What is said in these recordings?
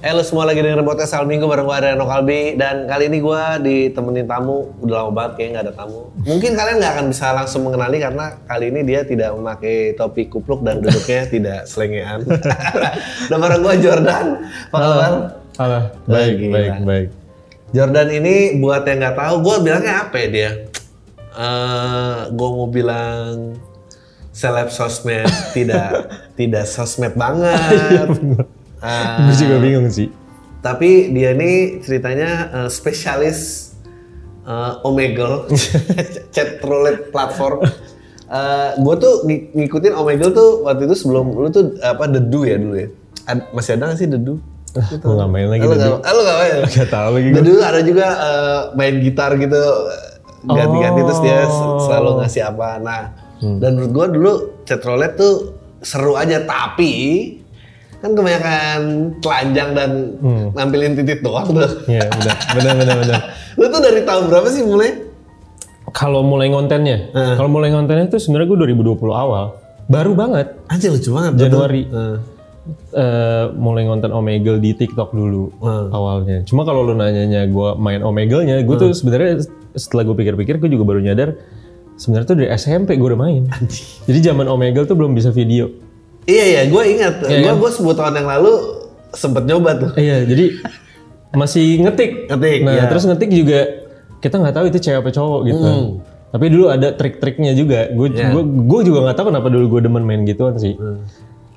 Halo semua lagi dengerin podcast Al Minggu bareng gue Adriano Kalbi dan kali ini gue ditemenin tamu udah lama banget kayaknya nggak ada tamu. Mungkin kalian nggak akan bisa langsung mengenali karena kali ini dia tidak memakai topi kupluk dan duduknya tidak selengean. dan bareng gue Jordan. Apa kabar? Halo, baik, baik, baik. Jordan ini buat yang nggak tahu, gue bilangnya apa ya dia? Eh, gue mau bilang seleb sosmed tidak tidak sosmed banget. Eh, Gue juga bingung sih. tapi dia ini ceritanya eh, spesialis eh, Omegle, chat roulette platform. gue tuh ng- ngikutin Omegle tuh waktu itu sebelum lu tuh apa Dedu ya dulu ya? Ad- masih ada nggak sih Dedu? Gue gak main lagi nggak- ah, lu nggak main? Gak tau lagi gue. Dedu ada juga eh, main gitar gitu ganti-ganti terus dia s- selalu ngasih apa. Nah, dan menurut gue dulu chat roulette tuh seru aja tapi kan kebanyakan telanjang dan nampilin titik doang tuh. Iya, benar, benar, benar, benar. Lu tuh dari tahun berapa sih mulai? Kalau mulai ngontennya, kalau mulai ngontennya itu sebenarnya gue 2020 awal, baru banget. Anjir lucu banget. Januari. Heeh. eh mulai ngonten Omegle di TikTok dulu Hmm. awalnya. Cuma kalau lu nanyanya gue main Omegle-nya, gue tuh sebenarnya setelah gue pikir-pikir, gue juga baru nyadar sebenarnya tuh dari SMP gue udah main. Jadi zaman Omegle tuh belum bisa video. Iya iya, gue ingat. Iya, gue kan? gue 10 tahun yang lalu sempet nyoba tuh. Iya, jadi masih ngetik. Ngetik, Nah, iya. terus ngetik juga kita nggak tahu itu cewek apa cowok gitu. Tapi dulu ada trik-triknya juga. Gue Iya. gue juga nggak tahu kenapa dulu gue demen main gituan sih.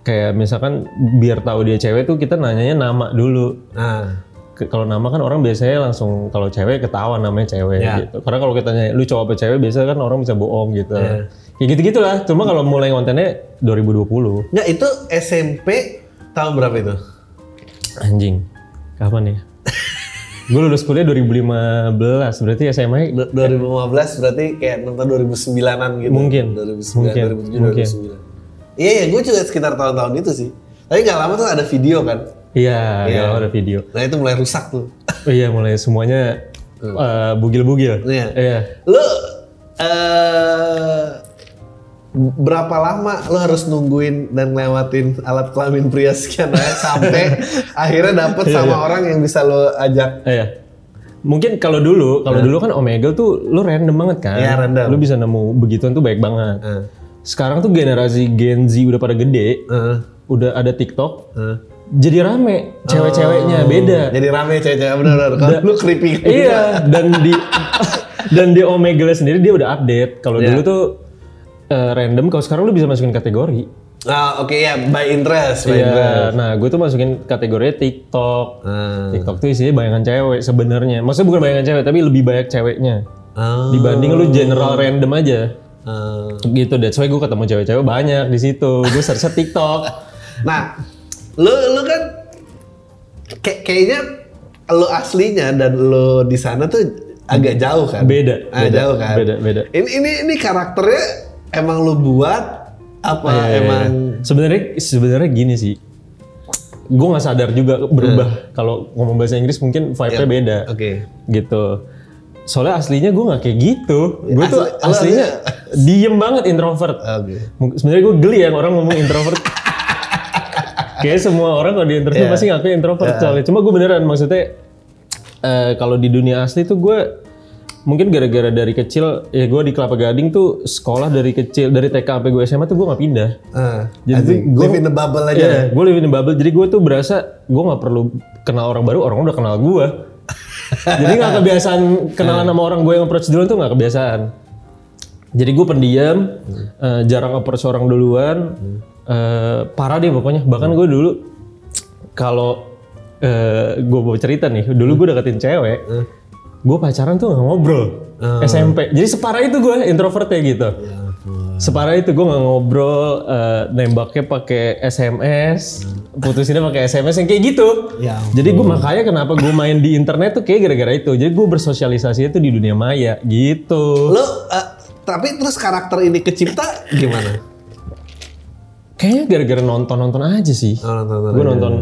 Kayak misalkan biar tahu dia cewek tuh kita nanyanya nama dulu. Nah, Kalau nama kan orang biasanya langsung kalau cewek ketawa namanya cewek Iya. gitu. Karena kalau kita nanya lu cowok apa cewek biasanya kan orang bisa bohong gitu. Iya. Kayak gitu-gitulah. Cuma kalau mulai kontennya 2020. nggak itu SMP tahun berapa itu? Anjing. Kapan ya? gue lulus kuliah 2015, berarti SMA Du- 2015 berarti kayak nonton 2009-an gitu. Mungkin. 2009, Mungkin. 2007, Mungkin. 2009. Iya, iya, gue juga sekitar tahun-tahun itu sih. Tapi nggak lama tuh ada video kan. Iya, Iya. kalau ada video. Nah itu mulai rusak tuh. Oh iya, mulai semuanya eh, bugil-bugil. Iya. Iya. Lu eh berapa lama lu harus nungguin dan ngelewatin alat kelamin pria sekian sampai akhirnya dapet sama orang yang bisa lu ajak. Iya. Mungkin kalau dulu, kalau dulu kan Omegle tuh lu random banget kan. Iya, random. Lu bisa nemu begituan tuh baik banget. Eh, Sekarang tuh generasi Gen Z udah pada gede, eh, udah ada TikTok. Jadi rame, cewek-ceweknya beda. Jadi rame cewek-cewek bener-bener. Kalau lu creepy. iya, dan di dan di Omegle sendiri dia udah update. Kalau Iya. dulu tuh eh, random, kalau sekarang lu bisa masukin kategori. Ah, oke ya, by interest, by interest. Iya, nah gue tuh masukin kategorinya TikTok. Ah. TikTok tuh isinya bayangan cewek sebenarnya. Maksudnya bukan bayangan cewek, tapi lebih banyak ceweknya. Ah, Dibanding lu general random aja. ah. Gitu, that's why gue ketemu cewek-cewek banyak di situ. Gue search TikTok. Nah, lu lu kan kayak kayaknya lu aslinya dan lu di sana tuh agak jauh kan? Beda, Ah, beda, jauh kan? beda, beda. Ini ini ini karakternya emang lu buat apa Iya, iya, emang iya. Sebenarnya sebenarnya gini sih. Gue nggak sadar juga berubah kalau ngomong bahasa Inggris mungkin vibe-nya beda. Oke. Gitu. Soalnya aslinya gue nggak kayak gitu. Gue tuh Asli- aslinya diem banget introvert. Oke. Mungkin- Sebenarnya gue geli ya orang ngomong introvert. Kayak semua orang kalau di interview Iya. pasti ngaku introvert soalnya. Cuma gue beneran maksudnya eh, kalau di dunia asli tuh gue mungkin gara-gara dari kecil ya gue di Kelapa Gading tuh sekolah dari kecil dari TK sampai gue SMA tuh gue nggak pindah. Ah, Jadi gua- live in the bubble aja. Iya, gue live in the bubble. Jadi gue tuh berasa gue nggak perlu kenal orang baru, orang udah kenal gue. Jadi nggak kebiasaan kenalan sama orang gue yang approach duluan tuh nggak kebiasaan. Jadi gue pendiam, eh, jarang approach orang duluan, eh, parah deh pokoknya. Bahkan gue dulu kalau eh, gue mau cerita nih, dulu gue deketin cewek, gue pacaran tuh nggak ngobrol SMP. Jadi separah itu gue introvertnya gitu. Ya. Separah itu gue nggak ngobrol, eh, nembaknya pakai SMS, putusinnya pakai SMS yang kayak gitu. Ya Jadi gue makanya kenapa gue main di internet tuh kayak gara-gara itu. Jadi gue bersosialisasi itu di dunia maya gitu. Lo eh, tapi terus karakter ini kecipta gimana? Kayaknya gara-gara nonton-nonton aja sih. Oh, nonton-nonton gue nonton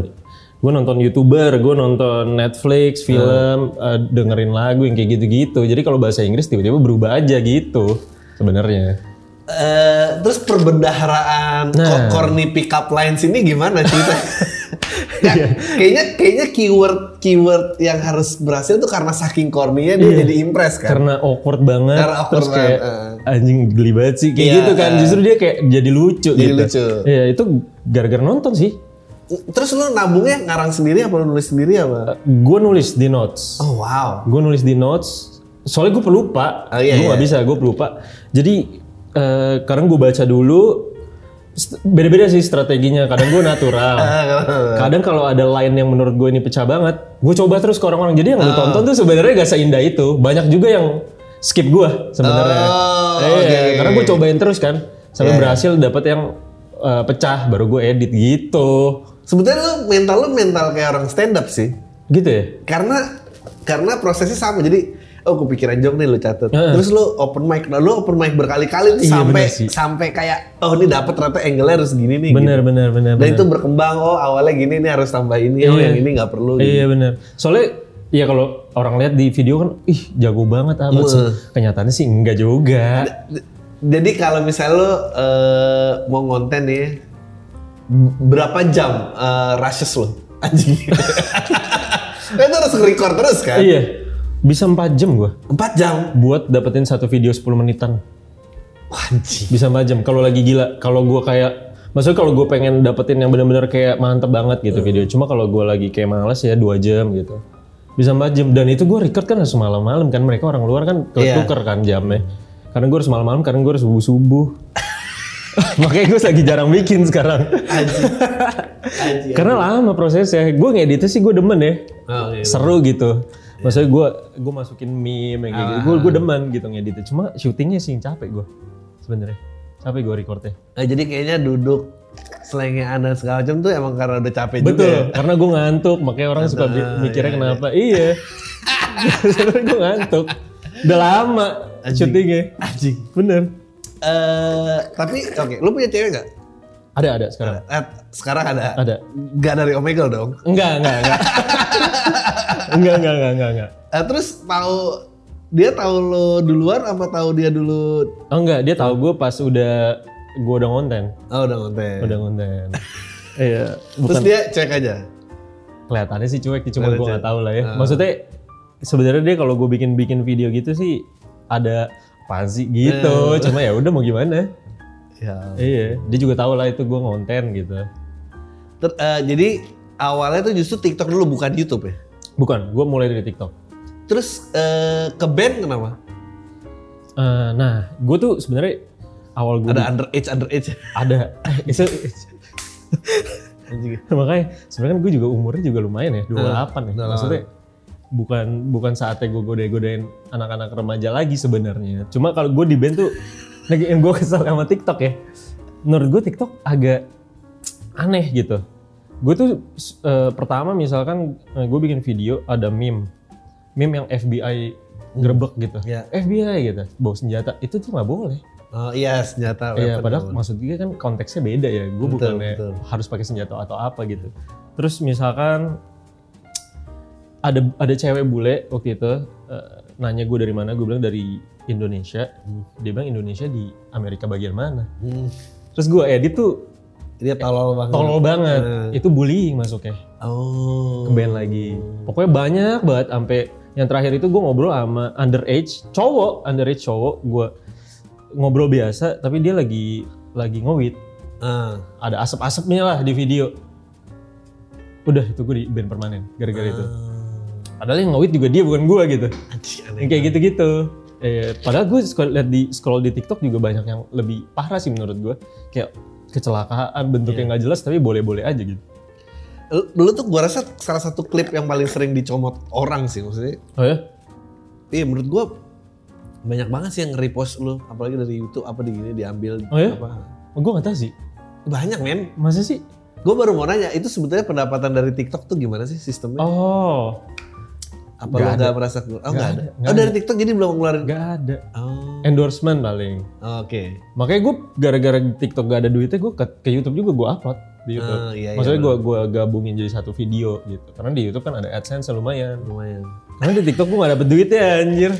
gue nonton youtuber, gue nonton Netflix, film, eh, dengerin lagu yang kayak gitu-gitu. Jadi kalau bahasa Inggris tiba-tiba berubah aja gitu sebenarnya. Eh, terus perbendaharaan Nah. co- corny pickup lines ini gimana cerita? Ya, kayaknya kayaknya keyword keyword yang harus berhasil tuh karena saking corny-nya dia jadi impress kan. Karena awkward banget, Karena awkward terus kayak banget, anjing geli banget sih, kayak Iya, gitu kan. eh. Justru dia kayak jadi lucu Jadi gitu. lucu. Iya itu gara-gara nonton sih. Terus lu nabungnya ngarang sendiri apa lu nulis sendiri apa? gue nulis di notes. Oh wow. gue nulis di notes soalnya gue pelupa Oh, iya, gue iya. bisa gue pelupa jadi eh, kadang gue baca dulu beda-beda sih strateginya. Kadang gue natural. Kadang kalau ada line yang menurut gue ini pecah banget gue coba terus ke orang-orang. Jadi yang lu Ah. tonton tuh sebenarnya gak seindah itu. Banyak juga yang skip gue sebenarnya. Oh, oke, karena gue cobain terus kan sampai Iya, berhasil dapat yang eh, pecah baru gue edit gitu. Sebetulnya lu mental lu mental kayak orang stand up sih. gitu ya? Karena karena prosesnya sama. Jadi oh kepikiran joke nih lu catat. Heeh. Terus lu open mic. Nah, lu open mic berkali-kali tuh Iya, sampai bener sampai kayak oh ini dapat ternyata angle-nya harus gini nih. bener gitu. bener bener Dan bener. itu berkembang oh awalnya gini nih harus tambah ini oh Iya. yang ini nggak perlu. gitu. Iya benar. Soalnya ya kalau orang lihat di video kan, ih jago banget amat. sih. Kenyataannya sih enggak juga. Jadi kalau misalnya lu eh, mau ngonten nih berapa jam eh, rushes lu? Anjing. Itu harus record terus kan? iya. Bisa 4 jam gua 4 jam. buat dapetin satu video 10 menitan. Wah, Anjing. Bisa 4 jam. Kalau lagi gila, kalau gua kayak maksudnya kalau gue pengen dapetin yang benar-benar kayak mantep banget gitu video. Cuma kalau gua lagi kayak males ya 2 jam gitu. Bisa 4 jam dan itu gua record kan harus malam-malam kan mereka orang luar kan Iya. tuker kan jamnya. Karena gue harus malam-malam karena gue harus subuh-subuh. Makanya gue lagi jarang bikin sekarang. Anjing. Anjing. Karena lama prosesnya. Gue ngeditnya sih gue demen ya. Oh, iya. Seru gitu. Maksudnya gue gue masukin meme kayak gitu. Gue gue demen gitu ngeditnya. Cuma syutingnya sih yang capek gue sebenarnya. Capek gue recordnya. Nah, jadi kayaknya duduk selengean dan segala macam tuh emang karena udah capek juga. ya? Betul. Karena gue ngantuk. Makanya orang suka mikirnya kenapa. Iya. Sebenarnya gue ngantuk. Udah lama syutingnya. Anjing. Bener. Eh, tapi oke, lu punya cewek nggak? Ada ada sekarang. Eh, sekarang ada. Ada. Gak dari Omegle dong. Enggak enggak enggak. enggak enggak enggak enggak enggak. Eh, terus tahu dia tahu lo duluan apa tahu dia dulu? Oh enggak, dia tahu gue pas udah gue udah ngonten. Oh udah ngonten. Udah ngonten. Iya, Terus dia cek aja. kelihatannya sih cuek, cuma gue nggak tahu lah ya. Ah. Maksudnya sebenarnya dia kalau gue bikin bikin video gitu sih ada apa sih gitu. Eh. Cuma ya udah mau gimana? Ya. Iya, dia juga tahu lah itu gue ngonten gitu. Ter- eh, jadi awalnya tuh justru TikTok dulu bukan YouTube ya. Bukan, gue mulai dari TikTok. Terus eh, ke band kenapa? Eh, nah, gue tuh sebenarnya awal gue Ada underage underage. ada. Itu makanya sebenarnya kan gue juga umurnya juga lumayan ya 28 ya. maksudnya bukan bukan saatnya gue godain-godain anak-anak remaja lagi sebenarnya. Cuma kalau gue di band tuh lagi yang gue kesel sama TikTok ya. Menurut gue TikTok agak aneh gitu gue tuh eh, pertama misalkan gue bikin video ada meme meme yang FBI grebek gitu Ya. FBI gitu bawa senjata itu tuh nggak boleh Oh iya senjata. Iya, padahal maksudnya kan konteksnya beda ya. Gue betul. harus pakai senjata atau apa gitu. Terus misalkan ada ada cewek bule waktu itu eh, nanya gue dari mana, gue bilang dari Indonesia. Dia bilang Indonesia di Amerika bagian mana. Hmm, Terus gue edit tuh dia tolol banget. tolol banget. Hmm. Itu bullying masuknya. Oh. Ke band lagi. Pokoknya banyak banget sampai yang terakhir itu gue ngobrol sama underage cowok, underage cowok. Gue ngobrol biasa, tapi dia lagi lagi ngowit. Ah. ada asap-asapnya lah di video. Udah itu gue di band permanen gara-gara itu. Padahal yang ngawit juga dia bukan gue gitu. Aneh. Kayak gitu-gitu. Eh, padahal gue scroll, liat di scroll di TikTok juga banyak yang lebih parah sih menurut gue. Kayak kecelakaan bentuknya nggak jelas tapi boleh-boleh aja gitu. Lu- Dulu tuh gua rasa salah satu klip yang paling sering dicomot orang sih maksudnya. Oh ya? Iya menurut gua banyak banget sih yang repost lu apalagi dari YouTube apa di gini diambil Oh ya? apa Oh, gue gak tahu sih. banyak men Masa sih? gue baru mau nanya itu sebetulnya pendapatan dari TikTok tuh gimana sih sistemnya Oh, apa nggak lu nggak merasa oh nggak ada, nggak oh dari TikTok jadi belum ngeluarin gak ada. oh Endorsement paling. oke Makanya gue gara-gara TikTok gak ada duitnya, gue ke, ke YouTube juga gue upload di YouTube. Ah, iya, iya, Maksudnya gue gua gabungin jadi satu video gitu. Karena di YouTube kan ada AdSense lumayan. lumayan Karena di TikTok gue gak dapet duitnya anjir.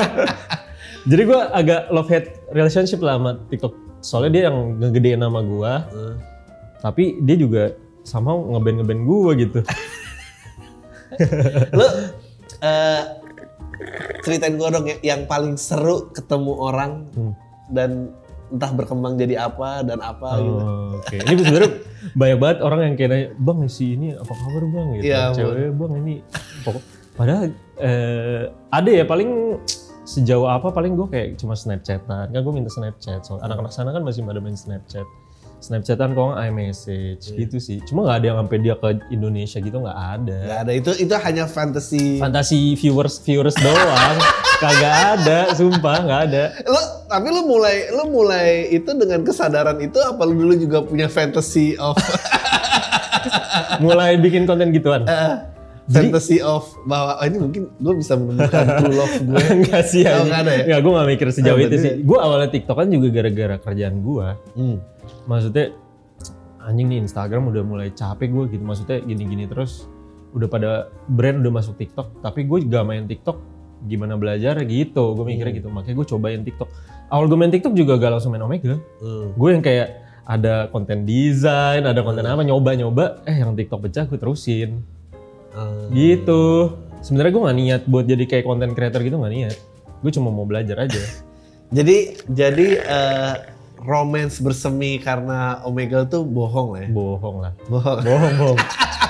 jadi gue agak love hate relationship lah sama TikTok. Soalnya dia yang ngegedein nama gue, Eh, tapi dia juga sama ngeband ngeband gue gitu. lu eh, ceritain gue dong ya, yang paling seru ketemu orang Hmm. dan entah berkembang jadi apa dan apa gitu. Oh, Oke, ini sebenarnya banyak banget orang yang kayak nanya, bang si ini apa kabar bang? Gitu. Iya, Cewek bang ini pokok. Padahal eh, ada ya paling sejauh apa paling gue kayak cuma snapchatan. Kan gue minta snapchat. So anak-anak sana kan masih pada main snapchat snapchatan kok nggak iMessage Iya. gitu sih cuma nggak ada yang sampai dia ke Indonesia gitu nggak ada nggak ada itu itu hanya fantasi fantasi viewers viewers doang kagak ada sumpah nggak ada lu tapi lu mulai lu mulai itu dengan kesadaran itu apa lu dulu juga punya fantasy of mulai bikin konten gituan eh, fantasy of bahwa oh, ini mungkin gue bisa menemukan true love gue Enggak sih Oh, anjing. nggak ada ya? Gue gak mikir sejauh Oh, itu sih. Gue awalnya TikTok kan juga gara-gara kerjaan gue. hmm. Maksudnya anjing nih Instagram udah mulai capek gue gitu. Maksudnya gini-gini terus udah pada brand udah masuk TikTok. Tapi gue gak main TikTok gimana belajar gitu. Gue mikirnya gitu. Makanya gue cobain TikTok. Awal gue main TikTok juga gak langsung main Omega. Hmm. Gue yang kayak ada konten desain, ada konten apa nyoba-nyoba. Eh yang TikTok pecah gue terusin. Hmm. Gitu. Sebenarnya gue gak niat buat jadi kayak konten creator gitu gak niat. Gue cuma mau belajar aja. jadi jadi eh, romance bersemi karena Omega tuh bohong lah ya Bohong lah. bohong Bohong, bohong.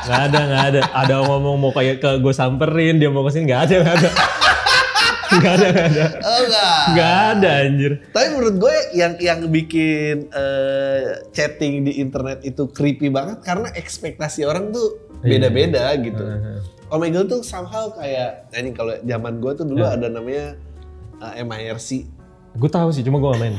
Gak ada, gak ada. Ada ngomong mau kayak ke gue samperin, dia mau ke sini gak ada, gak ada. Gak ada, gak ada. oh enggak Gak ada anjir. Tapi menurut gue yang yang bikin eh, chatting di internet itu creepy banget karena ekspektasi orang tuh Iya. beda-beda gitu. Heeh. Omegle tuh somehow kayak ini kalau zaman gue tuh dulu Iya. ada namanya eh, MIRC. Gue tahu sih, cuma gue gak main.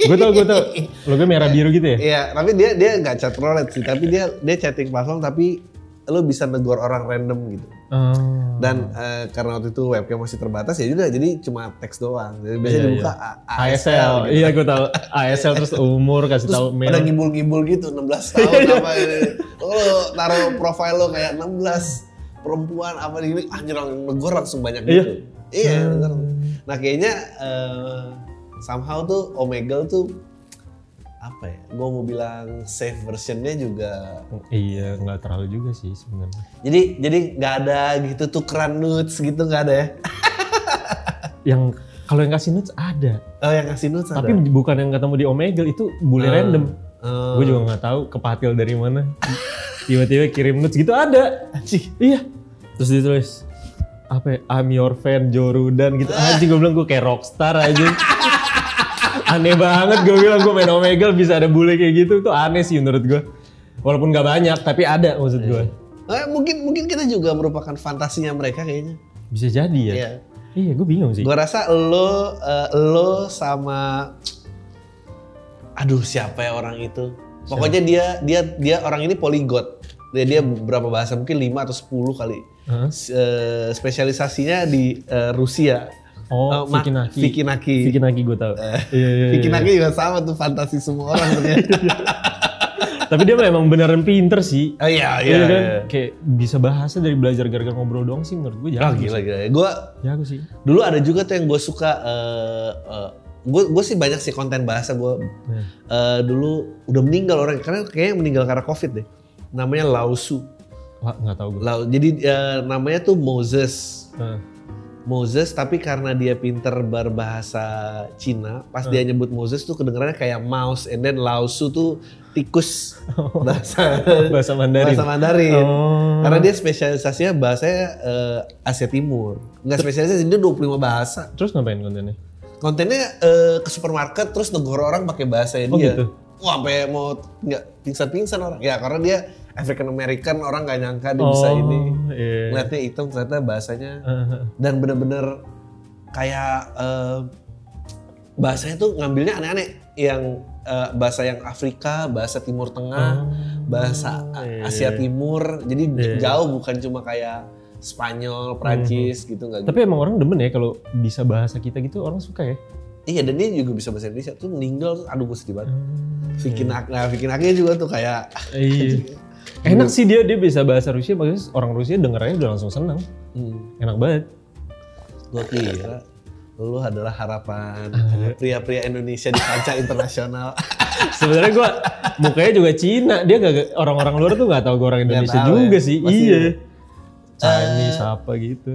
Gue tau, gue tau. Logo merah biru gitu ya? Iya, tapi dia dia nggak chat roulette sih, tapi dia dia chatting platform tapi lo bisa negor orang random gitu. Oh. Dan eh, karena waktu itu webcam masih terbatas ya udah jadi cuma teks doang. Jadi biasanya Iya, dibuka iya. A- ASL, gitu. iya gue tahu. ASL terus umur kasih Terus tahu pada mail. ngibul-ngibul gitu 16 tahun apa ini. Lo taruh profile lo kayak 16 perempuan apa ini anjir langsung negor langsung banyak Iya. gitu. Iya, bener. Nah, kayaknya eh, somehow tuh Omegle tuh apa ya? Gue mau bilang safe versionnya juga. Iya, nggak terlalu juga sih sebenarnya. Jadi jadi nggak ada gitu tukeran nudes gitu nggak ada ya? Yang kalau yang kasih notes ada, Oh yang ngasih nudes ada. tapi bukan yang ketemu di Omegle itu bule random. Oh. Gue juga nggak tahu kepatil dari mana. Tiba-tiba kirim notes gitu ada. Anjing. Iya. Terus ditulis apa ya? I'm your fan Joe Rudan gitu. Anjing gue bilang gue kayak rockstar aja. aneh banget gue bilang gue main Omegle bisa ada bule kayak gitu. Itu aneh sih menurut gue. Walaupun gak banyak tapi ada maksud gue. Eh, mungkin mungkin kita juga merupakan fantasinya mereka kayaknya. Bisa jadi ya. Iya. Iya gue bingung sih. Gue rasa lo eh, lo sama aduh siapa ya orang itu. Pokoknya dia dia dia orang ini polyglot. Dia dia beberapa bahasa mungkin 5 atau 10 kali. Hah? S- eh, spesialisasinya di eh, Rusia. Oh, Eh, Ma- Vicky Naki. Vicky Naki. Vicky Naki gue tau. Iya, iya, iya. Naki juga sama tuh fantasi semua orang ternyata. Tapi dia memang beneran pinter sih. oh iya Iya iya. kan? iya. Kayak bisa bahasa dari belajar gara-gara ngobrol doang sih menurut gue jago. gila gila. Gue Jago sih. dulu ada juga tuh yang gue suka eh gue gue sih banyak sih konten bahasa gue Nah. Eh, dulu udah meninggal orang karena kayaknya meninggal karena covid deh namanya Lausu Wah, nggak tahu gue. Lau, jadi eh, namanya tuh Moses Nah. Moses tapi karena dia pinter berbahasa Cina pas dia nyebut Moses tuh kedengarannya kayak mouse and then Lausu tuh tikus bahasa Bahasa Mandarin. bahasa Mandarin Oh. karena dia spesialisasinya bahasanya eh, Asia Timur nggak spesialisasi dia 25 bahasa Terus ngapain kontennya? kontennya eh, ke supermarket terus negor orang pakai bahasanya Oh, dia. gitu? Wah, sampai mau nggak pingsan-pingsan orang. Ya karena dia African American orang nggak nyangka dia bisa ini. Iya. Ngeliatnya hitam ternyata bahasanya Heeh. dan bener-bener kayak eh, bahasanya tuh ngambilnya aneh-aneh yang eh, bahasa yang Afrika, bahasa Timur Tengah, bahasa A- iya, Asia iya. Timur. Jadi Iya. jauh bukan cuma kayak Spanyol, Prancis gitu nggak gitu. Tapi emang orang demen ya kalau bisa bahasa kita gitu orang suka ya. Iya dan dia juga bisa bahasa Indonesia tuh meninggal tuh aduh gue sedih banget. Hmm. Vicky Nak, nah Vicky Naknya juga tuh kayak Iya. Enak sih dia dia bisa bahasa Rusia, maksudnya orang Rusia dengerannya udah langsung seneng. hmm, Enak banget. gue kira lu adalah harapan pria-pria Indonesia di kancah internasional. Sebenarnya gua mukanya juga Cina, dia gak orang-orang luar tuh nggak tahu gue orang Indonesia tahu juga ya. sih. Iya. ya. Chinese apa gitu.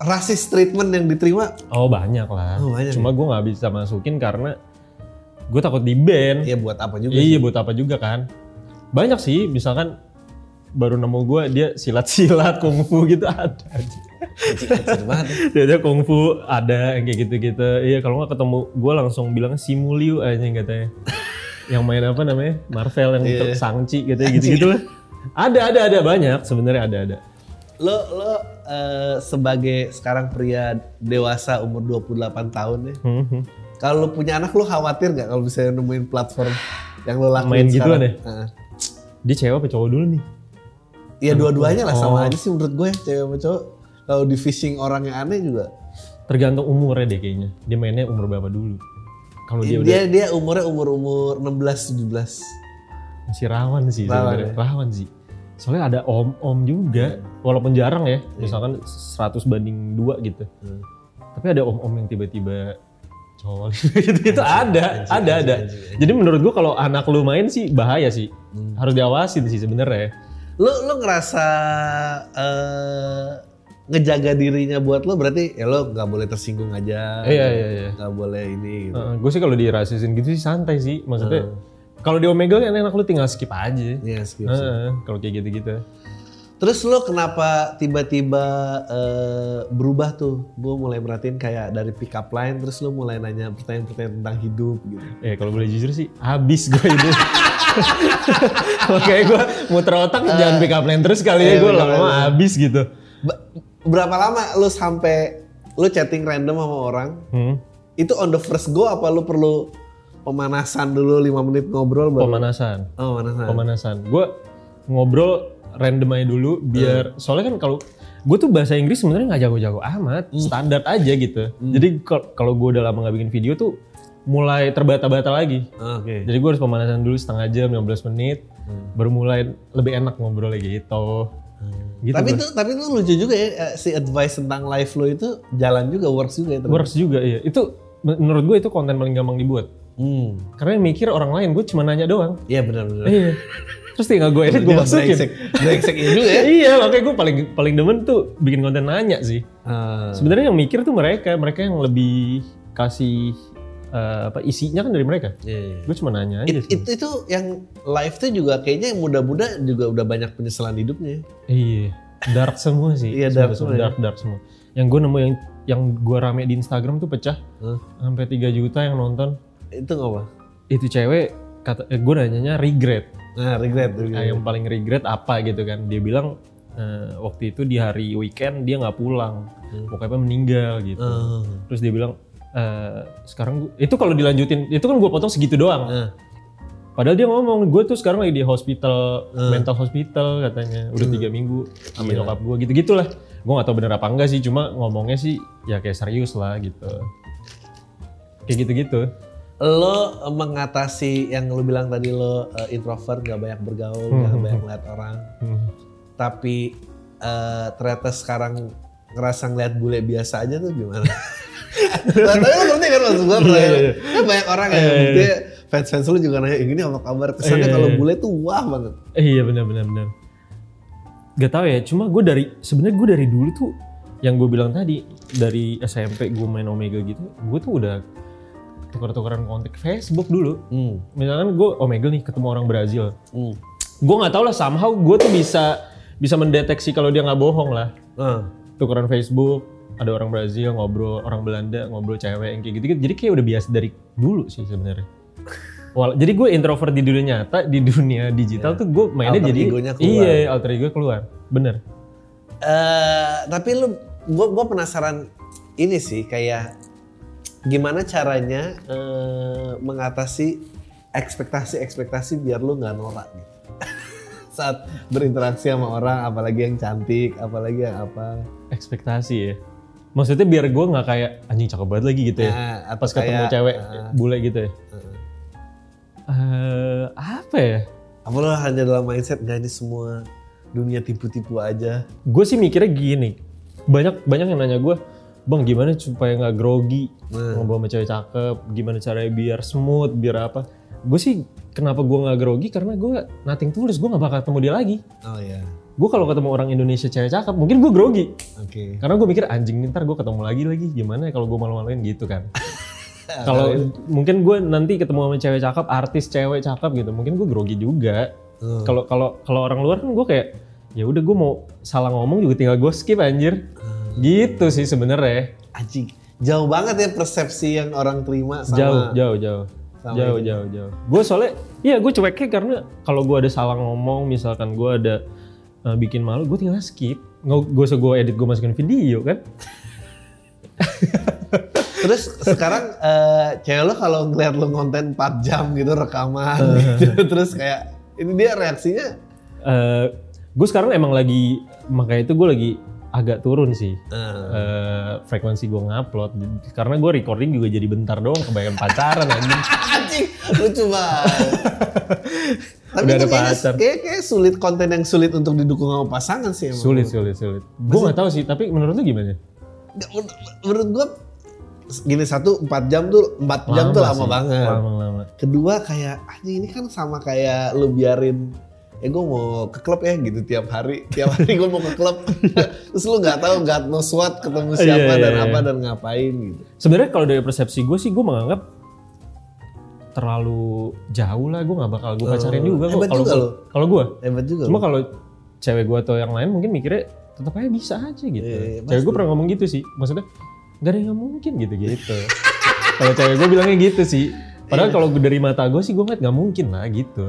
Rasis treatment yang diterima Oh banyak lah. Oh, banyak Cuma gue nggak bisa masukin karena gue takut di ban. ya buat apa juga Iya sih. buat apa juga kan. Banyak sih misalkan baru nemu gue dia silat-silat kungfu gitu ada. Dia ada kungfu ada yang kayak gitu-gitu. Iya kalau nggak ketemu gue langsung bilang Simuliu aja katanya. yang main apa namanya Marvel yang Iya. Sangchi gitu gitu lah. Ada ada ada banyak sebenarnya ada ada. Lo lo eh, sebagai sekarang pria dewasa umur 28 tahun ya. Hmm, hmm. Kalau punya anak lo khawatir nggak kalau bisa nemuin platform yang lo lakuin Main gituan ya? Heeh. Dia cewek apa cowok dulu nih? Iya dua-duanya lah sama Oh. aja sih menurut gue cewek sama cowok. Kalau di fishing orang yang aneh juga. Tergantung umurnya deh kayaknya. Dia mainnya umur berapa dulu? Kalau dia, Dia udah dia, umurnya umur umur 16 17. masih rawan sih Rawan ya? Rawan sih. Soalnya ada om-om juga, walaupun jarang ya. Misalkan 100 banding 2 gitu. Hmm. Tapi ada om-om yang tiba-tiba cowok gitu-gitu ada, anjing, ada, ada. anjing, anjing. Jadi menurut gua kalau anak lu main sih bahaya sih. Hmm. Harus diawasin sih sebenarnya. Lo lo ngerasa eh ngejaga dirinya buat lo berarti ya lo nggak boleh tersinggung aja. Iya, iya, iya. Nggak boleh ini gitu. gue sih kalau dirasisin gitu sih santai sih. Maksudnya kalau di Omega kan enak lu tinggal skip aja. Iya, skip. Heeh, kalau kayak gitu-gitu. Terus lo kenapa tiba-tiba eh, berubah tuh? Gue mulai merhatiin kayak dari pick up line, terus lo mulai nanya pertanyaan-pertanyaan tentang hidup gitu. Eh kalau boleh jujur sih habis gue itu. Makanya gue muter otak jangan pick up line terus kali ya iya, gue lama-lama habis gitu. Berapa lama lo sampai lo chatting random sama orang? Hmm. Itu on the first go apa lo perlu pemanasan dulu 5 menit ngobrol baru? Pemanasan. Oh, pemanasan. Pemanasan. Gue ngobrol random aja dulu biar soalnya kan kalau gue tuh bahasa Inggris sebenarnya nggak jago-jago amat, standar aja gitu. Jadi kal- kalau gue udah lama nggak bikin video tuh mulai terbata-bata lagi. Oke. Jadi gue harus pemanasan dulu setengah jam, 15 menit, baru mulai lebih enak ngobrol lagi gitu. Gitu tapi itu tapi itu lucu juga ya eh, si advice tentang live lo itu jalan juga works juga ya. ternyata. works juga iya. Itu menurut gue itu konten paling gampang dibuat. Hmm. Karena yang mikir orang lain, gue cuma nanya doang. Iya benar-benar. Iya. Terus tinggal gue edit, gue masukin. Brengsek, ini juga ya. iya, makanya gue paling paling demen tuh bikin konten nanya sih. Ah. Sebenarnya yang mikir tuh mereka, mereka yang lebih kasih eh, apa isinya kan dari mereka. Iya, iya. Gue cuma nanya aja. It- sih. itu itu yang live tuh juga kayaknya yang muda-muda juga udah banyak penyesalan hidupnya. Iya, dark semua sih. Iya, dark semua ya. dark dark semua. Yang gue nemu yang yang gue rame di Instagram tuh pecah Hah? sampai 3 juta yang nonton. Itu nggak apa? Itu cewek kata eh, gue nanyanya regret. Nah, regret. Nah, regret. yang paling regret apa gitu kan? Dia bilang eh, waktu itu di hari weekend dia nggak pulang, pokoknya meninggal gitu. Ah. Terus dia bilang eh, sekarang gua, itu kalau dilanjutin itu kan gue potong segitu doang. Ah. Padahal dia ngomong gue tuh sekarang lagi di hospital mental hospital katanya udah tiga minggu sama Gila. nyokap gue gitu gitulah. Gue gak tahu bener apa enggak sih cuma ngomongnya sih ya kayak serius lah gitu. Kayak gitu-gitu. Lo mengatasi yang lo bilang tadi lo eh, introvert, gak banyak bergaul, gak banyak ngeliat orang. Hmm. Tapi eh, ternyata sekarang ngerasa ngeliat bule biasa aja tuh gimana? Tapi lo ngerti kan maksud gue? Iya, iya. Kan banyak orang yang Iya, iya, dia fans-fans lu juga nanya, ini apa kabar? Kesannya kalau bule tuh wah banget. Iya benar benar benar. Gak tau ya, cuma gue dari sebenarnya gue dari dulu tuh yang gue bilang tadi dari SMP gue main Omega gitu, gue tuh udah tukar-tukaran kontak Facebook dulu. Hmm. Misalkan gue Omega nih ketemu orang Brazil, Hmm. gue nggak tahu lah somehow gue tuh bisa bisa mendeteksi kalau dia nggak bohong lah Ah. tukeran Facebook ada orang Brazil ngobrol orang Belanda ngobrol cewek yang kayak gitu, jadi kayak udah biasa dari dulu sih sebenarnya Wal- jadi gue introvert di dunia nyata di dunia digital tuh gue mainnya Alter jadi egonya keluar. iya alter ego keluar bener Eh, tapi lu, gue gua penasaran ini sih kayak gimana caranya eh, mengatasi ekspektasi-ekspektasi biar lu nggak norak gitu. Saat berinteraksi sama orang, apalagi yang cantik, apalagi yang apa. Ekspektasi ya. Maksudnya biar gue nggak kayak anjing cakep banget lagi gitu ya. Nah, Pas ketemu kayak, cewek eh, bule gitu ya. eh, Eh, apa ya? apa lu hanya dalam mindset nggak ini semua dunia tipu-tipu aja. Gue sih mikirnya gini. Banyak banyak yang nanya gue, bang gimana supaya nggak grogi Nah. ngobrol sama cewek cakep? Gimana caranya biar smooth, biar apa? Gue sih kenapa gue nggak grogi karena gue nating tulus, gue nggak bakal ketemu dia lagi. Oh ya, Gue kalau ketemu orang Indonesia cewek cakep, mungkin gue grogi. oke. Karena gue mikir anjing ntar gue ketemu lagi lagi gimana ya kalau gue malu-maluin gitu kan. kalau mungkin gue nanti ketemu sama cewek cakep, artis cewek cakep gitu, mungkin gue grogi juga. Hmm. Kalau kalau kalau orang luar kan gue kayak ya udah gue mau salah ngomong juga tinggal gue skip anjir. Gitu sih sebenarnya. Anjing, jauh banget ya persepsi yang orang terima sama Jauh, jauh, jauh. sama jauh, jauh, jauh. Gue soalnya, iya gue cueknya karena kalau gue ada salah ngomong, misalkan gue ada uh, bikin malu, gue tinggal skip. Gue usah gue edit, gue masukin video kan. Terus sekarang eh, cewek lo kalau ngeliat lo konten 4 jam gitu rekaman gitu, terus kayak ini dia reaksinya Eh gue sekarang emang lagi, makanya itu gue lagi agak turun sih. eh, eh frekuensi gue ngupload karena gue recording juga jadi bentar doang kebanyakan pacaran anjing anjing lucu banget. Tapi Udah ada pacar. kayak, kayak sulit konten yang sulit untuk didukung sama pasangan sih emang. sulit sulit sulit gue nggak tahu sih tapi menurut lu gimana menur- Menurut gua gini satu 4 jam tuh 4 jam tuh lama sih. banget. lama lama Kedua kayak anjing ini kan sama kayak lu biarin ya gue mau ke klub ya gitu tiap hari. Tiap hari gue mau ke klub. Terus lu nggak tahu nggak know what ketemu Iya, siapa iya, dan iya. apa dan ngapain gitu. Sebenarnya kalau dari persepsi gue sih gue menganggap terlalu jauh lah gue nggak bakal gue pacarin Oh, juga kok kalau kalau gue hebat juga cuma kalau cewek gue atau yang lain mungkin mikirnya tetap aja bisa aja gitu. Iya, iya, cewek gue pernah ngomong gitu sih. Maksudnya gak ada yang nggak mungkin gitu gitu kalau cewek gue bilangnya gitu sih. Padahal Iya. kalau dari mata gue sih gue ngeliat nggak mungkin lah gitu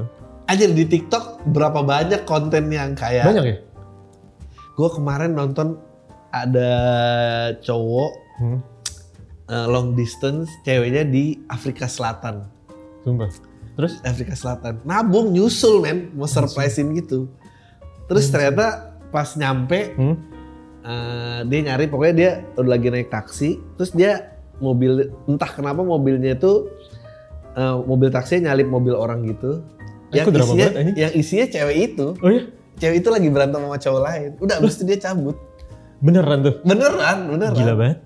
aja di TikTok berapa banyak konten yang kayak banyak ya? Gue kemarin nonton ada cowok hmm, eh, long distance ceweknya di Afrika Selatan. Sumpah. Terus? Afrika Selatan. Nabung nyusul men. Mau surprisein gitu. Terus ternyata pas nyampe hmm, eh, dia nyari pokoknya dia udah lagi naik taksi. Terus dia mobil entah kenapa mobilnya itu eh, mobil taksinya nyalip mobil orang gitu yang drama isinya banget, yang isinya cewek itu. Oh iya? Cewek itu lagi berantem sama cowok lain. Udah abis itu dia cabut. Beneran tuh? Beneran beneran. Gila banget.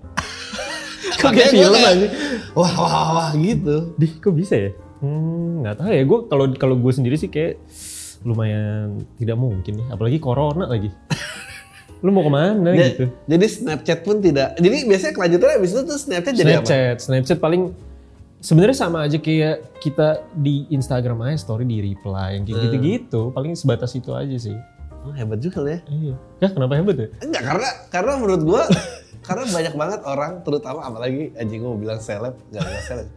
Kok kayak film aja? wah wah wah, gitu. Dih, kok bisa ya? Hmm, nggak tahu ya. Gue kalau kalau gue sendiri sih kayak lumayan tidak mungkin ya. Apalagi corona lagi. Lu mau ke mana Ya, gitu? jadi Snapchat pun tidak. Jadi biasanya kelanjutannya abis itu tuh Snapchat jadi apa? Snapchat, Snapchat paling sebenarnya sama aja kayak kita di Instagram aja story di reply yang kayak Hmm. gitu-gitu. Paling sebatas itu aja sih. Oh, hebat juga lo ya Iya. Ya kenapa hebat ya? Enggak karena karena menurut gua karena banyak banget orang terutama apalagi anjing gua mau bilang seleb enggak enggak seleb.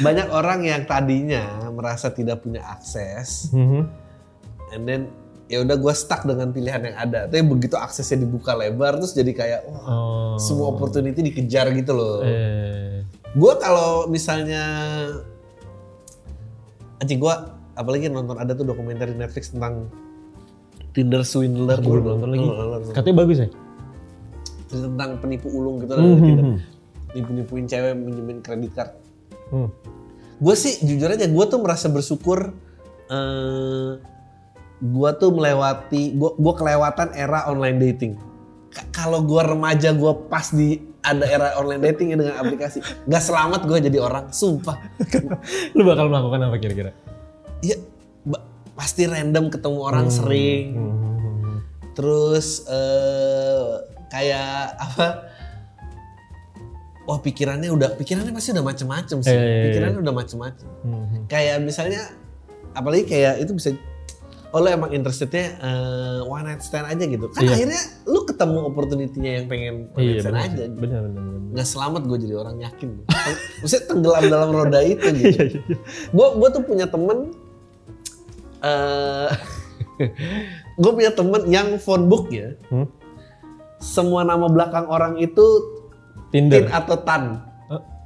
banyak orang yang tadinya merasa tidak punya akses Mhm. and then ya udah gua stuck dengan pilihan yang ada. Tapi begitu aksesnya dibuka lebar terus jadi kayak wah Oh. semua opportunity dikejar gitu loh. Eh. Gua kalau misalnya anjing gua apalagi nonton ada tuh dokumenter di Netflix tentang Tinder swindler Gue belum nonton lagi. Katanya bagus ya? cerita tentang penipu ulung gitu lah Tinder. nipu-nipuin cewek minjemin kredit card Hmm. gue sih jujur aja gue tuh merasa bersyukur eh gue tuh melewati gue gua kelewatan era online dating K- kalau gue remaja gue pas di ada era online dating ya dengan aplikasi. Nggak selamat gue jadi orang sumpah. Lu bakal melakukan apa kira-kira? Iya, pasti random ketemu orang sering. Hmm. terus eh kayak apa? Wah pikirannya udah pikirannya pasti udah macem-macem sih. Eh, pikirannya udah macem-macem. Hmm. kayak misalnya apalagi kayak itu bisa oh lo emang interestednya eh, one night stand aja gitu kan Iya. akhirnya lu ketemu opportunity-nya yang pengen one night Iya stand benar. aja Benar benar benar. nggak selamat gue jadi orang yakin maksudnya tenggelam dalam roda itu gitu Iya iya iya. gue gue tuh punya temen eh gue punya temen yang phone book ya Hmm? semua nama belakang orang itu Tinder. Tin atau Tan.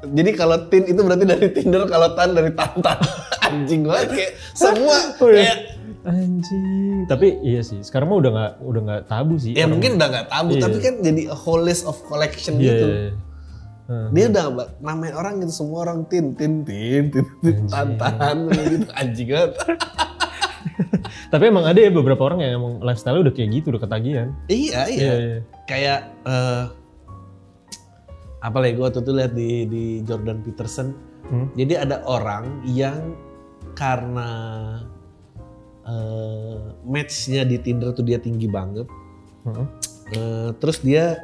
Jadi kalau Tin itu berarti dari Tinder, kalau Tan dari Tantan. Anjing banget kayak semua Oh, kayak Anjing. Tapi iya sih. Sekarang mah udah nggak udah nggak tabu sih. ya Orang- mungkin udah nggak tabu, Iya. tapi kan jadi a whole list of collection Iya. gitu. iya, iya. Heeh. Dia udah namain orang gitu semua orang Tin, Tin, Tin, Tin, tin Tantan gitu anjing banget. Tapi emang ada ya beberapa orang yang emang lifestyle udah kayak gitu, udah ketagihan. iya, iya. Iya, iya. Kayak eh apa lagi gue waktu itu lihat di di Jordan Peterson. Hmm. Jadi ada orang yang karena eh matchnya di Tinder tuh dia tinggi banget. Heeh. Eh, terus dia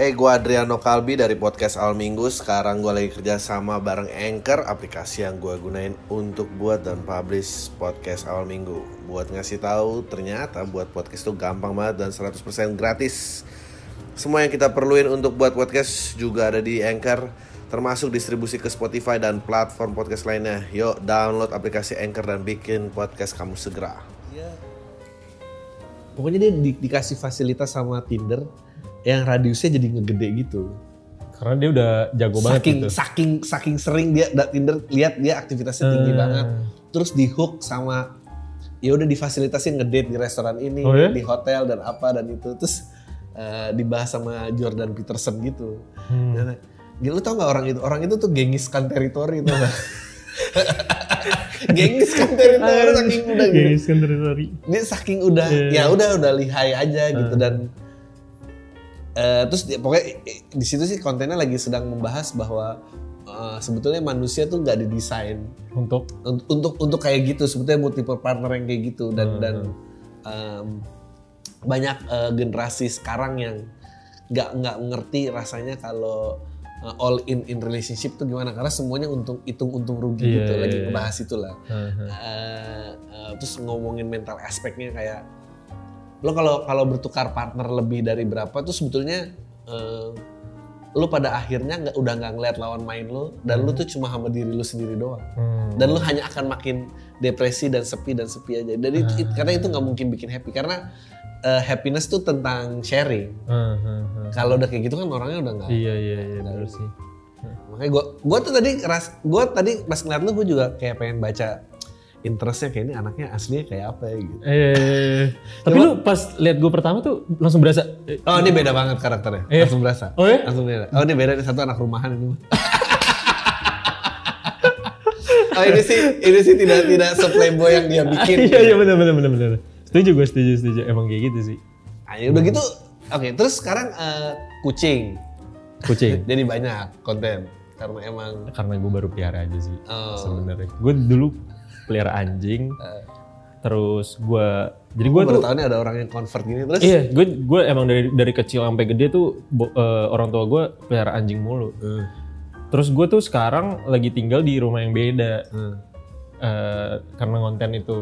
Eh, gue Adriano Kalbi dari podcast Al Minggu. Sekarang gue lagi kerja sama bareng Anchor, aplikasi yang gue gunain untuk buat dan publish podcast Al Minggu. Buat ngasih tahu, ternyata buat podcast tuh gampang banget dan 100% gratis. Semua yang kita perluin untuk buat podcast juga ada di Anchor, termasuk distribusi ke Spotify dan platform podcast lainnya. Yuk, download aplikasi Anchor dan bikin podcast kamu segera. Pokoknya dia di- dikasih fasilitas sama Tinder yang radiusnya jadi ngegede gitu. Karena dia udah jago banget saking gitu. saking saking sering dia da- Tinder lihat dia aktivitasnya tinggi Eh. banget. Terus di hook sama ya udah difasilitasin ngedate di restoran ini, Oh ya? di hotel dan apa dan itu. Terus eh, dibahas sama Jordan Peterson gitu. Hmm. Dan, Gila, lu tau gak orang itu? Orang itu tuh gengiskan teritori tau gak? gengiskan teritori saking udah gitu. Guys, kan teritori. Dia saking udah Iya. ya udah udah lihai aja gitu dan eh, terus dia, pokoknya di situ sih kontennya lagi sedang membahas bahwa eh, sebetulnya manusia tuh nggak didesain Untuk un- untuk untuk kayak gitu sebetulnya multiple partner yang kayak gitu dan dan em, banyak eh, generasi sekarang yang nggak nggak ngerti rasanya kalau eh, all in in relationship tuh gimana? Karena semuanya untung hitung untung rugi Iya, gitu iya, lagi iya. ngebahas itulah Heeh. Eh, eh, terus ngomongin mental aspeknya kayak lo kalau kalau bertukar partner lebih dari berapa tuh sebetulnya eh, lo pada akhirnya nggak udah nggak ngeliat lawan main lo dan lo tuh cuma sama diri lo sendiri doang. Hmm. dan lo hanya akan makin depresi dan sepi dan sepi aja. Dan itu, it- karena itu nggak mungkin bikin happy. Karena eh, happiness tuh tentang sharing Heeh, heeh. kalau udah kayak gitu kan orangnya udah nggak Iya iya iya benar sih. makanya gue gue tuh tadi ras gue tadi pas ngeliat lu gue juga kayak pengen baca interestnya kayak ini anaknya aslinya kayak apa ya gitu Eh, tapi lu pas lihat gue pertama tuh langsung berasa. eh, Oh ini beda banget karakternya, Iya. langsung berasa. Oh ya? Langsung beda. Oh ini beda, ini satu anak rumahan ini. oh ini sih, ini sih tidak tidak seplayboy yang dia bikin. Iya iya benar benar benar benar. Setuju gue setuju setuju. Emang kayak gitu sih. Ya udah gitu, oke. terus sekarang eh, kucing, Kucing. jadi banyak konten karena emang Karena gue baru pelihara aja sih Oh. sebenarnya. Gue dulu pelihara anjing. Eh. Terus gue jadi gue tuh ada orang yang convert gini terus. Iya, gue gue emang dari dari kecil sampai gede tuh bo- eh, orang tua gue pelihara anjing mulu. Eh, Terus gue tuh sekarang lagi tinggal di rumah yang beda eh. eh, karena konten itu.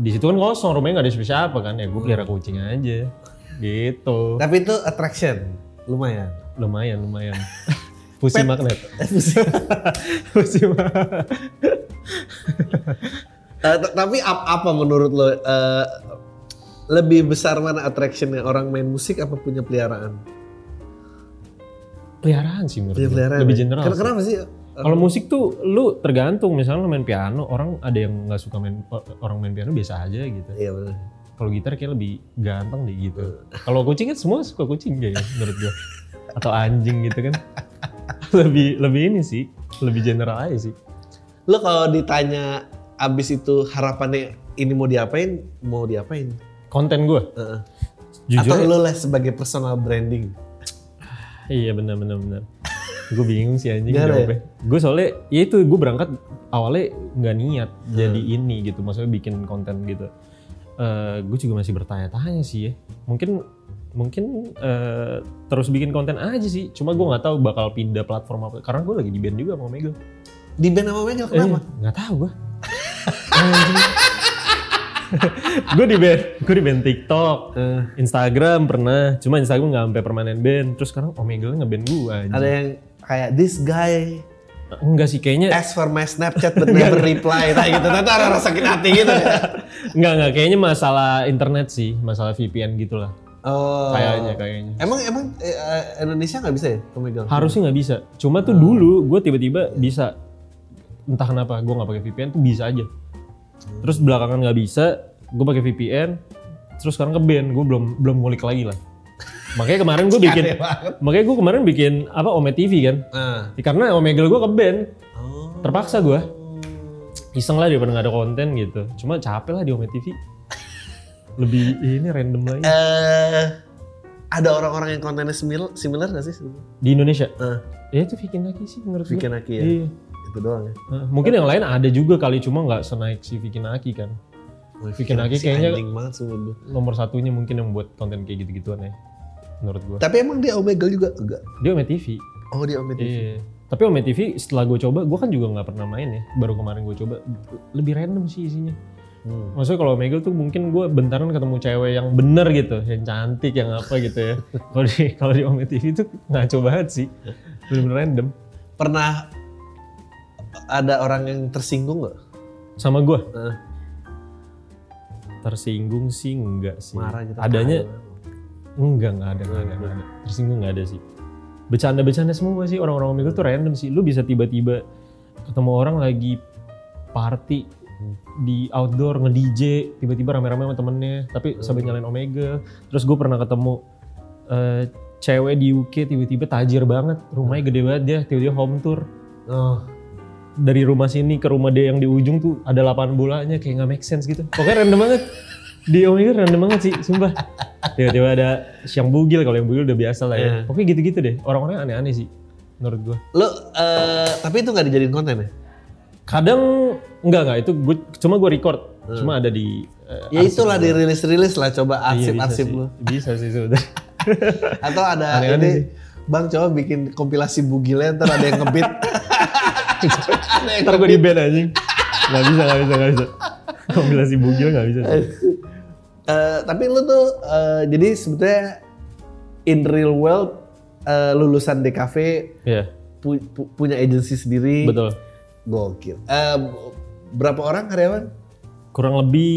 Di situ kan kosong, rumahnya nggak ada siapa-siapa kan ya. Gue pelihara kucing aja, gitu. Tapi itu attraction, lumayan. Lumayan, lumayan. Pusi magnet. Pusi magnet. Tapi ap- apa menurut lo eh, lebih besar mana attractionnya orang main musik apa punya peliharaan? Peliharaan sih menurut Punya gue. peliharaan. Lebih ya? general. Kenapa sih? Kalau musik tuh lu tergantung misalnya lu main piano, orang ada yang nggak suka main orang main piano biasa aja gitu. Iya benar. Kalau gitar kayak lebih ganteng deh gitu. Kalau kucing kan semua suka kucing kayaknya menurut gua. Atau anjing gitu kan. lebih lebih ini sih, lebih general aja sih. Lo kalau ditanya abis itu harapannya ini mau diapain, mau diapain? Konten gua. Heeh. Jujur Atau ya- lo lah sebagai personal branding. Iya benar benar benar. Gue bingung sih anjing Gimana ya? jawabnya. Gue soalnya ya itu gue berangkat awalnya nggak niat jadi ini gitu, maksudnya bikin konten gitu. Eh gue juga masih bertanya-tanya sih ya. Mungkin mungkin eh, terus bikin konten aja sih. Cuma gue nggak tahu bakal pindah platform apa. Karena gue lagi di band juga sama Mega. Di band sama Mega kenapa? Eh, nggak tahu gue. gue di band, gue di band TikTok, Eh, Instagram pernah. Cuma Instagram nggak sampai permanen band. Terus sekarang Omegle ngeband gue. ada yang kayak this guy Enggak sih kayaknya ask for my Snapchat but never reply kayak gitu. Nanti orang sakit hati gitu. enggak enggak kayaknya masalah internet sih, masalah VPN gitu lah. Oh. Kayaknya, kayaknya. Emang emang eh, eh, Indonesia nggak bisa ya Omegle? Harusnya nggak bisa. Cuma tuh dulu gue tiba-tiba bisa. Entah kenapa gue nggak pakai VPN tuh bisa aja. Terus belakangan nggak bisa, gue pakai VPN. Terus sekarang ke band, gue belum belum ngulik lagi lah. Makanya kemarin gue bikin, makanya gue kemarin bikin apa Ome TV kan. Nah. Ya, karena Omegle gue ke band, Oh. terpaksa gue. Iseng lah daripada nggak ada konten gitu. Cuma capek lah di Ome TV. Lebih ini random lagi. Eh, ada orang-orang yang kontennya similar, similar gak sih? Di Indonesia, Eh, ya itu Vicky Naki sih menurut gue. Vicky Naki ya? Iya. itu doang ya. Nah, mungkin yang lain ada juga kali cuma nggak senaik si Vicky Naki kan. Vicky Naki kayaknya- banget. Nomor satunya mungkin yang buat konten kayak gitu-gituan ya. Menurut gua. Tapi emang dia Omegle juga enggak? Dia Ome TV. Oh dia Omegle. Iya. Tapi Ome TV setelah gue coba, gue kan juga nggak pernah main ya. Baru kemarin gue coba, lebih random sih isinya. Hmm. Maksudnya kalau Omegle tuh mungkin gue bentaran ketemu cewek yang bener gitu, yang cantik, yang apa gitu ya. Kalau di kalau di Ome TV tuh ngaco banget sih, bener-bener random. Pernah ada orang yang tersinggung nggak? Sama gue Eh, tersinggung sih enggak sih. marah gitu. Adanya Enggak, enggak ada, enggak ada, enggak ada. Tersinggung enggak ada sih. Bercanda-bercanda semua sih orang-orang Omegle tuh random sih. Lu bisa tiba-tiba ketemu orang lagi party di outdoor nge-DJ, tiba-tiba rame-rame sama temennya, tapi sambil nyalain Omegle. Terus gue pernah ketemu eh, cewek di UK tiba-tiba tajir banget, rumahnya gede banget dia, tiba-tiba home tour. Oh. Dari rumah sini ke rumah dia yang di ujung tuh ada lapangan bolanya kayak nggak make sense gitu. Pokoknya random banget. Di Omegle random banget sih, sumpah. Tiba-tiba ada siang bugil, kalau yang bugil udah biasa lah ya. Iya. Pokoknya gitu-gitu deh. Orang-orangnya aneh-aneh sih, menurut gua. Lo eh, tapi itu nggak dijadiin konten ya? Kadang enggak enggak itu gue cuma gue record, cuma ada di eh, Ya itulah dirilis-rilis lah coba iya, arsip-arsip sih. lo. Bisa sih sebenarnya. Atau ada Aneh-aneh ini sih. Bang coba bikin kompilasi bugilnya ntar ada yang ngebit. Ntar gue di band anjing. Gak bisa, gak bisa, gak bisa. Kompilasi bugil gak bisa sih. Eh, tapi lu tuh eh, jadi sebetulnya in real world eh, lulusan DKV Iya, pu- pu- punya agensi sendiri. betul. Gokil. Eh, berapa orang karyawan? Kurang lebih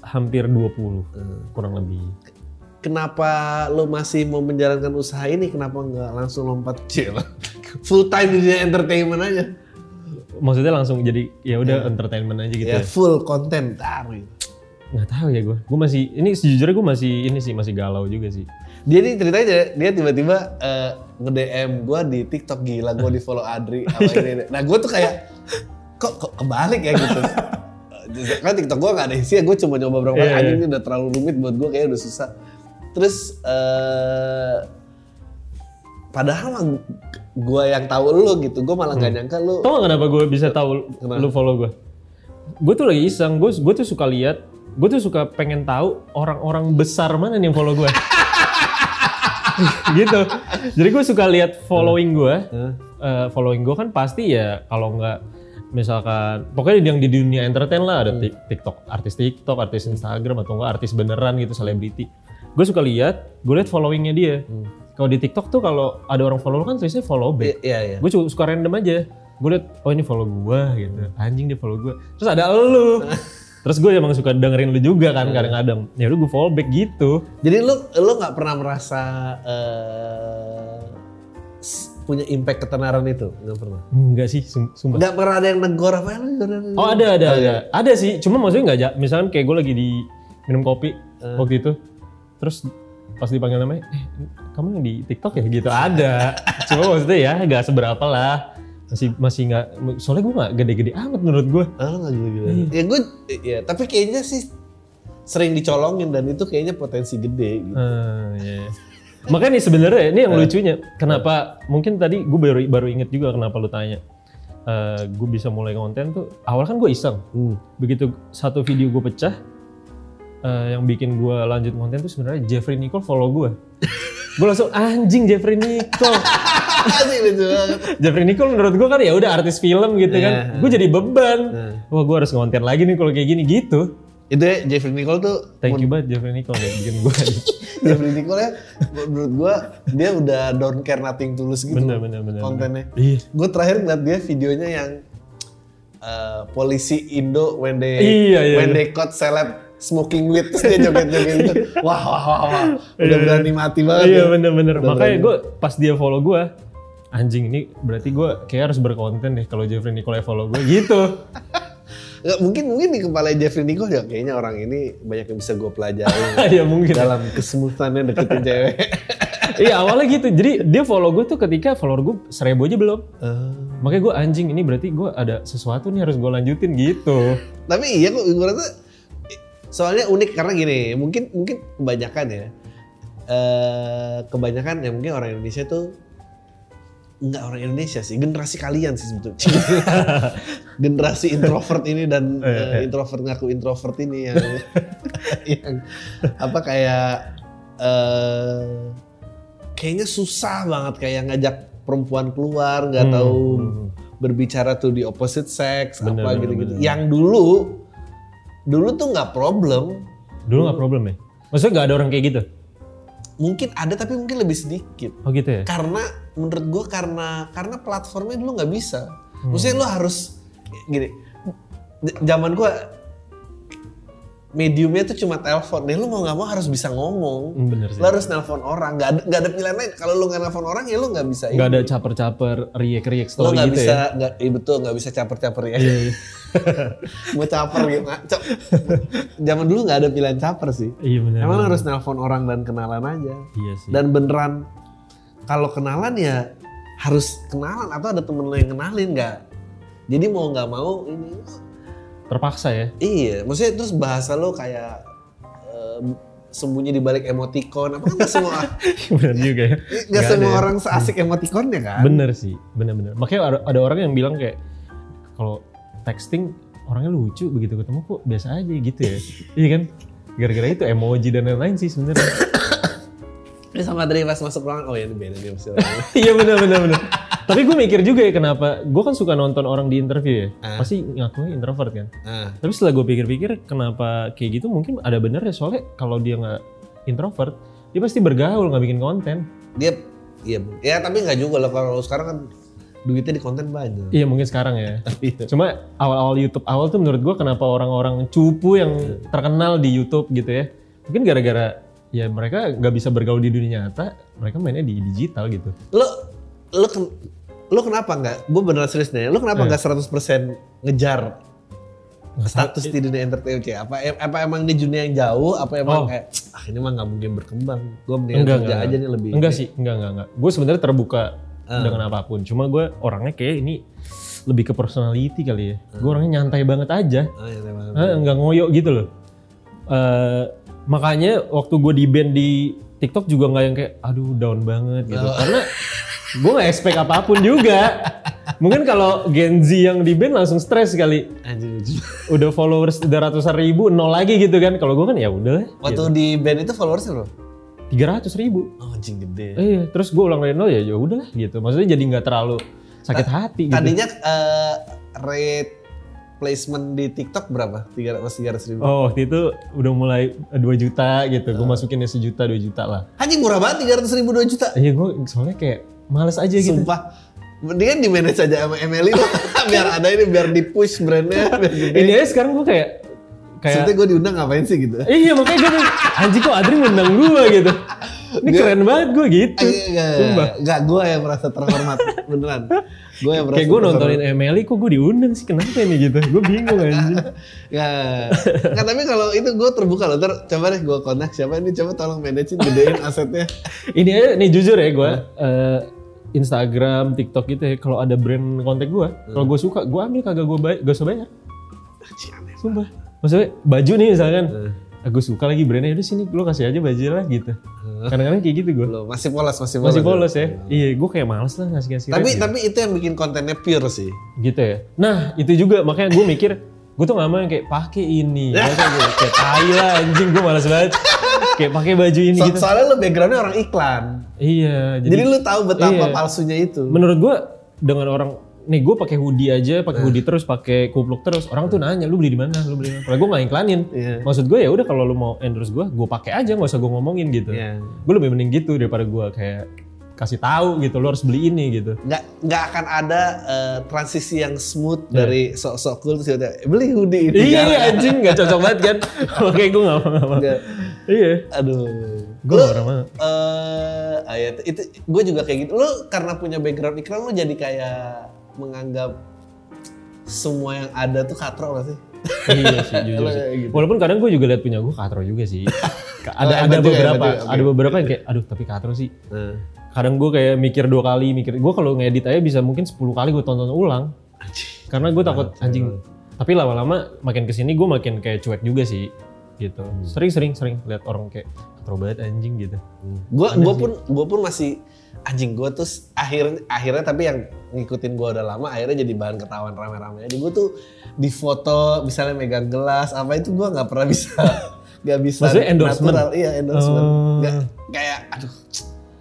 hampir 20. Kurang lebih. Kenapa lu masih mau menjalankan usaha ini? Kenapa nggak langsung lompat cil? Full time di dunia entertainment aja. Maksudnya langsung jadi ya udah entertainment aja gitu Ya ya. full konten. Tar, gitu. Nggak tahu ya gue. Gue masih ini sejujurnya gue masih ini sih masih galau juga sih. Dia nih ceritanya dia tiba-tiba eh, nge-DM gue di TikTok gila gue di follow Adri apa ini. Nah gue tuh kayak kok, kok kebalik ya gitu. Kan TikTok gue gak ada isinya, gue cuma nyoba berapa kali, anjing iya. ini udah terlalu rumit buat gue kayak udah susah. Terus eh padahal gue yang tahu lu gitu, gue malah gak nyangka lu. Tau gak kenapa gue bisa tahu lu follow gue? Gue tuh lagi iseng, gue gue tuh suka lihat, gue tuh suka pengen tahu orang-orang besar mana nih yang follow gue. gitu. Jadi gue suka lihat following gue. Hah? Eh, following gue kan pasti ya kalau nggak misalkan pokoknya yang di dunia entertain lah ada tik- TikTok, artis TikTok, artis Instagram atau enggak artis beneran gitu selebriti. Gue suka lihat, gue lihat followingnya dia. Kalau di TikTok tuh kalau ada orang follow kan tulisnya follow back Iya iya. gue suka random aja gue liat oh ini follow gue gitu anjing dia follow gue terus ada lu terus gue emang suka dengerin lu juga kan kadang-kadang. Ya udah gue follow back gitu. Jadi lu lu nggak pernah merasa s- punya impact ketenaran itu? Nggak pernah. enggak sih sum- sumpah. Nggak pernah ada yang negor apa lu oh ada ada ada. ada sih cuma maksudnya nggak misalkan kayak gue lagi di minum kopi waktu itu terus pas dipanggil namanya eh kamu yang di TikTok ya? Gitu ada. Cuma maksudnya ya nggak seberapa lah masih masih nggak soalnya gue nggak gede-gede amat menurut gue Ah, nggak gitu Ya gue, ya tapi kayaknya sih sering dicolongin dan itu kayaknya potensi gede gitu. Ah, iya. Makanya nih sebenarnya ini yang lucunya, kenapa mungkin tadi gue baru baru inget juga kenapa lu tanya. Eh gue bisa mulai konten tuh awal kan gue iseng. Hmm. Begitu satu video gue pecah, eh yang bikin gue lanjut konten tuh sebenarnya Jeffrey Nicole follow gue. gue langsung anjing Jeffrey Nicole. Asik lucu banget. Jeffrey Nicole menurut gue kan ya udah artis film gitu kan. Iya. Gue jadi beban. Nah. Wah gue harus ngonten lagi nih kalau kayak gini gitu. Itu ya, Jeffrey Nicole tuh, Thank you banget Jeffrey Nicole ya bikin gue. Jeffrey Nicole ya, menurut gue dia udah don't care nothing tulus gitu bener bener bener. kontennya. Iya. Gue terakhir ngeliat dia videonya yang eh, polisi Indo when they Iya, iya, when iya. they caught celeb smoking weed terus dia joget-joget gitu. Wah, wah, wah, wah. Udah berani mati banget. Iya ya. bener-bener. Udah Makanya gue pas dia follow gue, anjing ini berarti gue kayak harus berkonten deh kalau Jeffrey Nicole follow gue gitu. Nggak, mungkin mungkin di kepala Jeffrey Nicole ya kayaknya orang ini banyak yang bisa gue pelajari ya mungkin. dalam kesemutannya deketin cewek. Iya awalnya gitu. Jadi dia follow gue tuh ketika follower gue seribu aja belum. Eh, Makanya gue anjing ini berarti gue ada sesuatu nih harus gue lanjutin gitu. Tapi iya kok gue rasa soalnya unik karena gini, mungkin mungkin kebanyakan ya. eh kebanyakan ya mungkin orang Indonesia tuh enggak orang Indonesia sih, generasi kalian sih sebetulnya. generasi introvert ini dan eh, introvert ngaku introvert ini yang yang apa kayak eh kayaknya susah banget kayak ngajak perempuan keluar, nggak Hmm. tahu berbicara tuh di opposite sex Bener, apa gitu-gitu. Yang dulu dulu tuh nggak problem, Dulu nggak problem ya? Maksudnya nggak ada orang kayak gitu? Mungkin ada tapi mungkin lebih sedikit. Oh gitu ya? Karena menurut gue karena karena platformnya dulu nggak bisa. Maksudnya lo harus gini. Zaman gue mediumnya tuh cuma telepon. Nih lu mau nggak mau harus bisa ngomong. Hmm, Bener sih. Lo harus nelpon orang. Gak ada, nggak ada pilihan lain. Kalau lu nggak nelpon orang ya lu nggak bisa. Nggak ada caper-caper, riak-riak story nggak gitu bisa, ya? nggak, iya betul nggak bisa caper-caper ya. Iya, iya. mau caper gitu. Cok. Zaman dulu nggak ada pilihan caper sih. Iya bener. Emang bener. harus nelpon orang dan kenalan aja. Iya sih. Dan beneran kalau kenalan ya harus kenalan atau ada temen lo yang kenalin nggak? Jadi mau nggak mau ini Terpaksa ya? iya, maksudnya terus bahasa lo kayak eh, sembunyi di balik emoticon apa kan nggak semua bener juga ya. nggak Nggak semua ada ya. orang seasik emoticonnya kan? Bener sih, bener-bener. Makanya ada, ada orang yang bilang kayak kalau texting orangnya lucu begitu ketemu kok biasa aja gitu ya. iya kan? Gara-gara itu emoji dan lain-lain sih sebenarnya. Ini sama tadi pas masuk ruangan, oh ya ini beda nih. Iya bener bener bener. Tapi gue mikir juga ya kenapa, gue kan suka nonton orang di interview ya, Ah. pasti ngakunya introvert kan. Nah, Tapi setelah gue pikir-pikir kenapa kayak gitu mungkin ada benernya soalnya kalau dia nggak introvert, dia pasti bergaul nggak bikin konten. dia iya ya tapi nggak juga loh kalau sekarang kan duitnya di konten banyak. Iya mungkin sekarang ya. Iya. Cuma awal-awal YouTube awal tuh menurut gua kenapa orang-orang cupu yang terkenal di YouTube gitu ya. Mungkin gara-gara ya mereka nggak bisa bergaul di dunia nyata, mereka mainnya di digital gitu. Lo lo lo kenapa nggak? Gue beneran serius nih. Lo kenapa nggak 100% ngejar status di dunia entertainment ya? Apa apa emang di dunia yang jauh? Apa emang Oh. kayak ah ini mah nggak mungkin berkembang? Gue mendingan Enggak, kerja enggak, aja nih lebih. Enggak sih, enggak enggak enggak. Gue sebenarnya terbuka Ah. dengan apa pun. Cuma gue orangnya kayak ini lebih ke personality kali ya. Gue orangnya nyantai banget aja. Ah, emang. Eh, enggak ngoyo gitu loh. Eh, makanya waktu gue di band di TikTok juga nggak yang kayak aduh down banget gitu. Oh. Karena gue nggak expect apa pun juga. Mungkin kalau Gen Z yang di band langsung stres kali. Anjir. Udah followers udah ratusan ribu, nol lagi gitu kan. Kalau gue kan ya udah Waktu di band itu followersnya bro? tiga ratus ribu. Oh anjing gede. Eh, iya, terus gue ulang dari nol ya ya udah gitu. Maksudnya jadi nggak terlalu sakit hati gitu. Tadinya eh, rate placement di TikTok berapa? Tiga ratus tiga ratus ribu. Oh waktu itu udah mulai 2 juta gitu. Gue masukinnya sejuta dua juta lah. Anjing murah banget tiga ratus ribu dua juta. Iya gue soalnya kayak males aja gitu. Sumpah. Mendingan di manage aja sama Emily lo. biar ada ini biar di push brandnya. Biar. Ini aja sekarang gue kayak kayak Maksudnya gue diundang ngapain sih gitu? iya makanya gue anjing kok Adri ngundang gue gitu. Ini keren banget gue gitu. Sumpah. Enggak, gue yang merasa terhormat. Beneran. Gue yang merasa Kayak gue nontonin Emily kok gue diundang sih kenapa ini gitu. Gue bingung anjing. Ya, nggak tapi kalau itu gue terbuka loh. Ntar coba deh gue kontak siapa ini coba tolong manajein gedein asetnya. Ini aja nih jujur ya gue eh, Instagram, TikTok gitu ya. Kalau ada brand kontak gue, kalau gue suka gue ambil kagak gue bayar, gak usah bayar. Sumpah. Maksudnya baju nih misalkan. Eh. Aku suka lagi brandnya udah sini lo kasih aja baju lah gitu. Kadang-kadang kayak gitu gue. Masih polos, masih polos. Masih polos ya. Iya, gue kayak males lah ngasih-ngasih. Tapi rate tapi itu yang bikin kontennya pure sih. gitu ya. Nah, itu juga makanya gue mikir gue tuh gak mau yang kayak pakai ini. Masa gue kayak tai lah anjing gue males banget. Kayak pakai baju ini So- gitu. soalnya lo backgroundnya orang iklan. Iya, Jadi, jadi, lo tahu betapa iya. palsunya itu. menurut gue dengan orang nih gue pakai hoodie aja, pakai hoodie terus, pakai kupluk terus. Orang tuh nanya, lu beli di mana? Lu beli di mana? Kalau gue nggak iklanin. Iya. Maksud gue ya udah kalau lu mau endorse gue, gue pakai aja, nggak usah gue ngomongin gitu. Iya. Gue lebih mending gitu daripada gue kayak kasih tahu gitu, lo harus beli ini gitu. nggak nggak akan ada eh, transisi yang smooth dari sok-sok cool terus beli hoodie ini Iya Nggak- anjing nggak cocok banget kan. Oke gue nggak nggak. Iya. aduh Gue mau. eh ah, ya, itu gue juga kayak gitu lu karena punya background iklan lu jadi kayak menganggap semua yang ada tuh katro gak sih iya sih jujur sih. gitu. Walaupun kadang gue juga lihat punya gue katro juga sih. Ada Oh, ada juga, beberapa juga. ada Oke. beberapa yang kayak aduh tapi katro sih. nah. Kadang gue kayak mikir dua kali mikir gue kalau ngedit aja bisa mungkin 10 kali gue tonton ulang. Karena gue takut anjing. Tapi lama-lama makin ke sini gue makin kayak cuek juga sih gitu. Hmm. Sering-sering sering lihat orang kayak katro banget anjing gitu. gue gue pun gue pun masih anjing gue tuh akhirnya akhirnya tapi yang ngikutin gue udah lama akhirnya jadi bahan ketahuan rame-rame jadi gue tuh di foto misalnya megang gelas apa itu gue nggak pernah bisa nggak bisa Maksudnya endorsement? natural iya endorsement Oh. nggak kayak aduh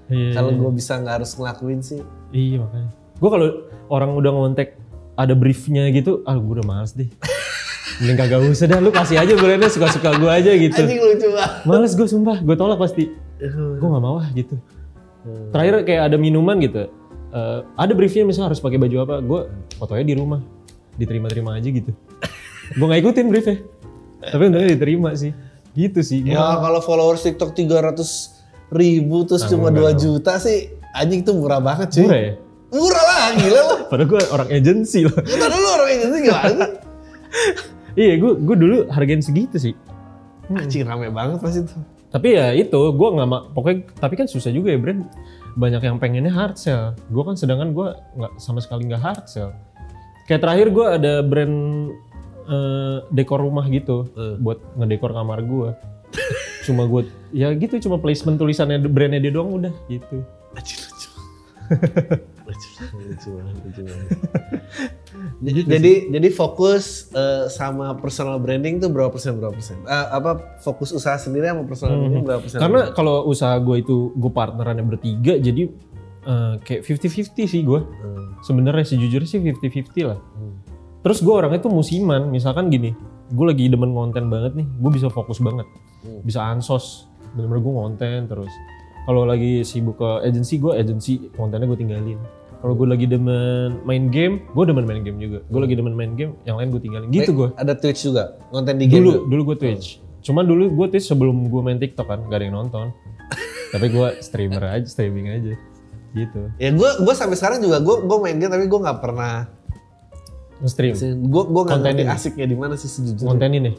Iya. kalau gue bisa nggak harus ngelakuin sih Iya makanya. Gue kalau orang udah ngontek ada briefnya gitu, ah gue udah males deh. Mending kagak usah dah, lu kasih aja brandnya suka-suka gue aja gitu. anjing lucu banget Males gue sumpah, gue tolak pasti. Gue gak mau ah gitu. Terakhir kayak ada minuman gitu. Eh, ada briefnya misalnya harus pakai baju apa, gue fotonya di rumah. Diterima-terima aja gitu. gue gak ikutin briefnya. Tapi untungnya diterima sih. Gitu sih. Gua- ya kalau followers TikTok 300 ribu terus cuma 2 juta sih anjing tuh murah banget cuy Murah ya? murah lah gila lo Padahal gue orang agensi loh. kita dulu orang gimana sih iya, gue gue dulu hargain segitu sih. anjing rame banget pas itu Tapi ya itu, gue nggak pokoknya tapi kan susah juga ya brand. Banyak yang pengennya hard sell. Gue kan sedangkan gue nggak sama sekali nggak hard sell. Kayak terakhir gue ada brand eh, dekor rumah gitu buat ngedekor kamar gue. cuma gue ya gitu cuma placement tulisannya brandnya dia doang udah gitu. Lucu. lucu, lucu lucu jadi, jadi jadi fokus eh, sama personal branding tuh berapa persen berapa persen? Eh, apa fokus usaha sendiri sama personal branding berapa persen? Karena kalau usaha gue itu gue partnerannya bertiga jadi eh, kayak 50-50 sih gue. Hmm. Sebenarnya sejujurnya sih 50-50 lah. Terus gue orangnya tuh musiman, misalkan gini, gue lagi demen konten banget nih, gue bisa fokus banget, Hmm. bisa ansos, bener-bener gue konten terus. Kalau lagi sibuk ke agency, gue agency kontennya gue tinggalin. Kalau gue lagi demen main game, gue demen main game juga. Gue lagi demen main game, yang lain gue tinggalin. Gitu gue. Ada Twitch juga, konten di game. Dulu, juga? dulu gue Twitch. Cuman dulu gue Twitch sebelum gue main TikTok kan, gak ada yang nonton. Tapi gue streamer aja, streaming aja. Gitu. Ya gue gue sampai sekarang juga gue gue main game tapi gue nggak pernah Stream. gue gue nggak ngerti asiknya di mana sih sejujurnya. kontenin ya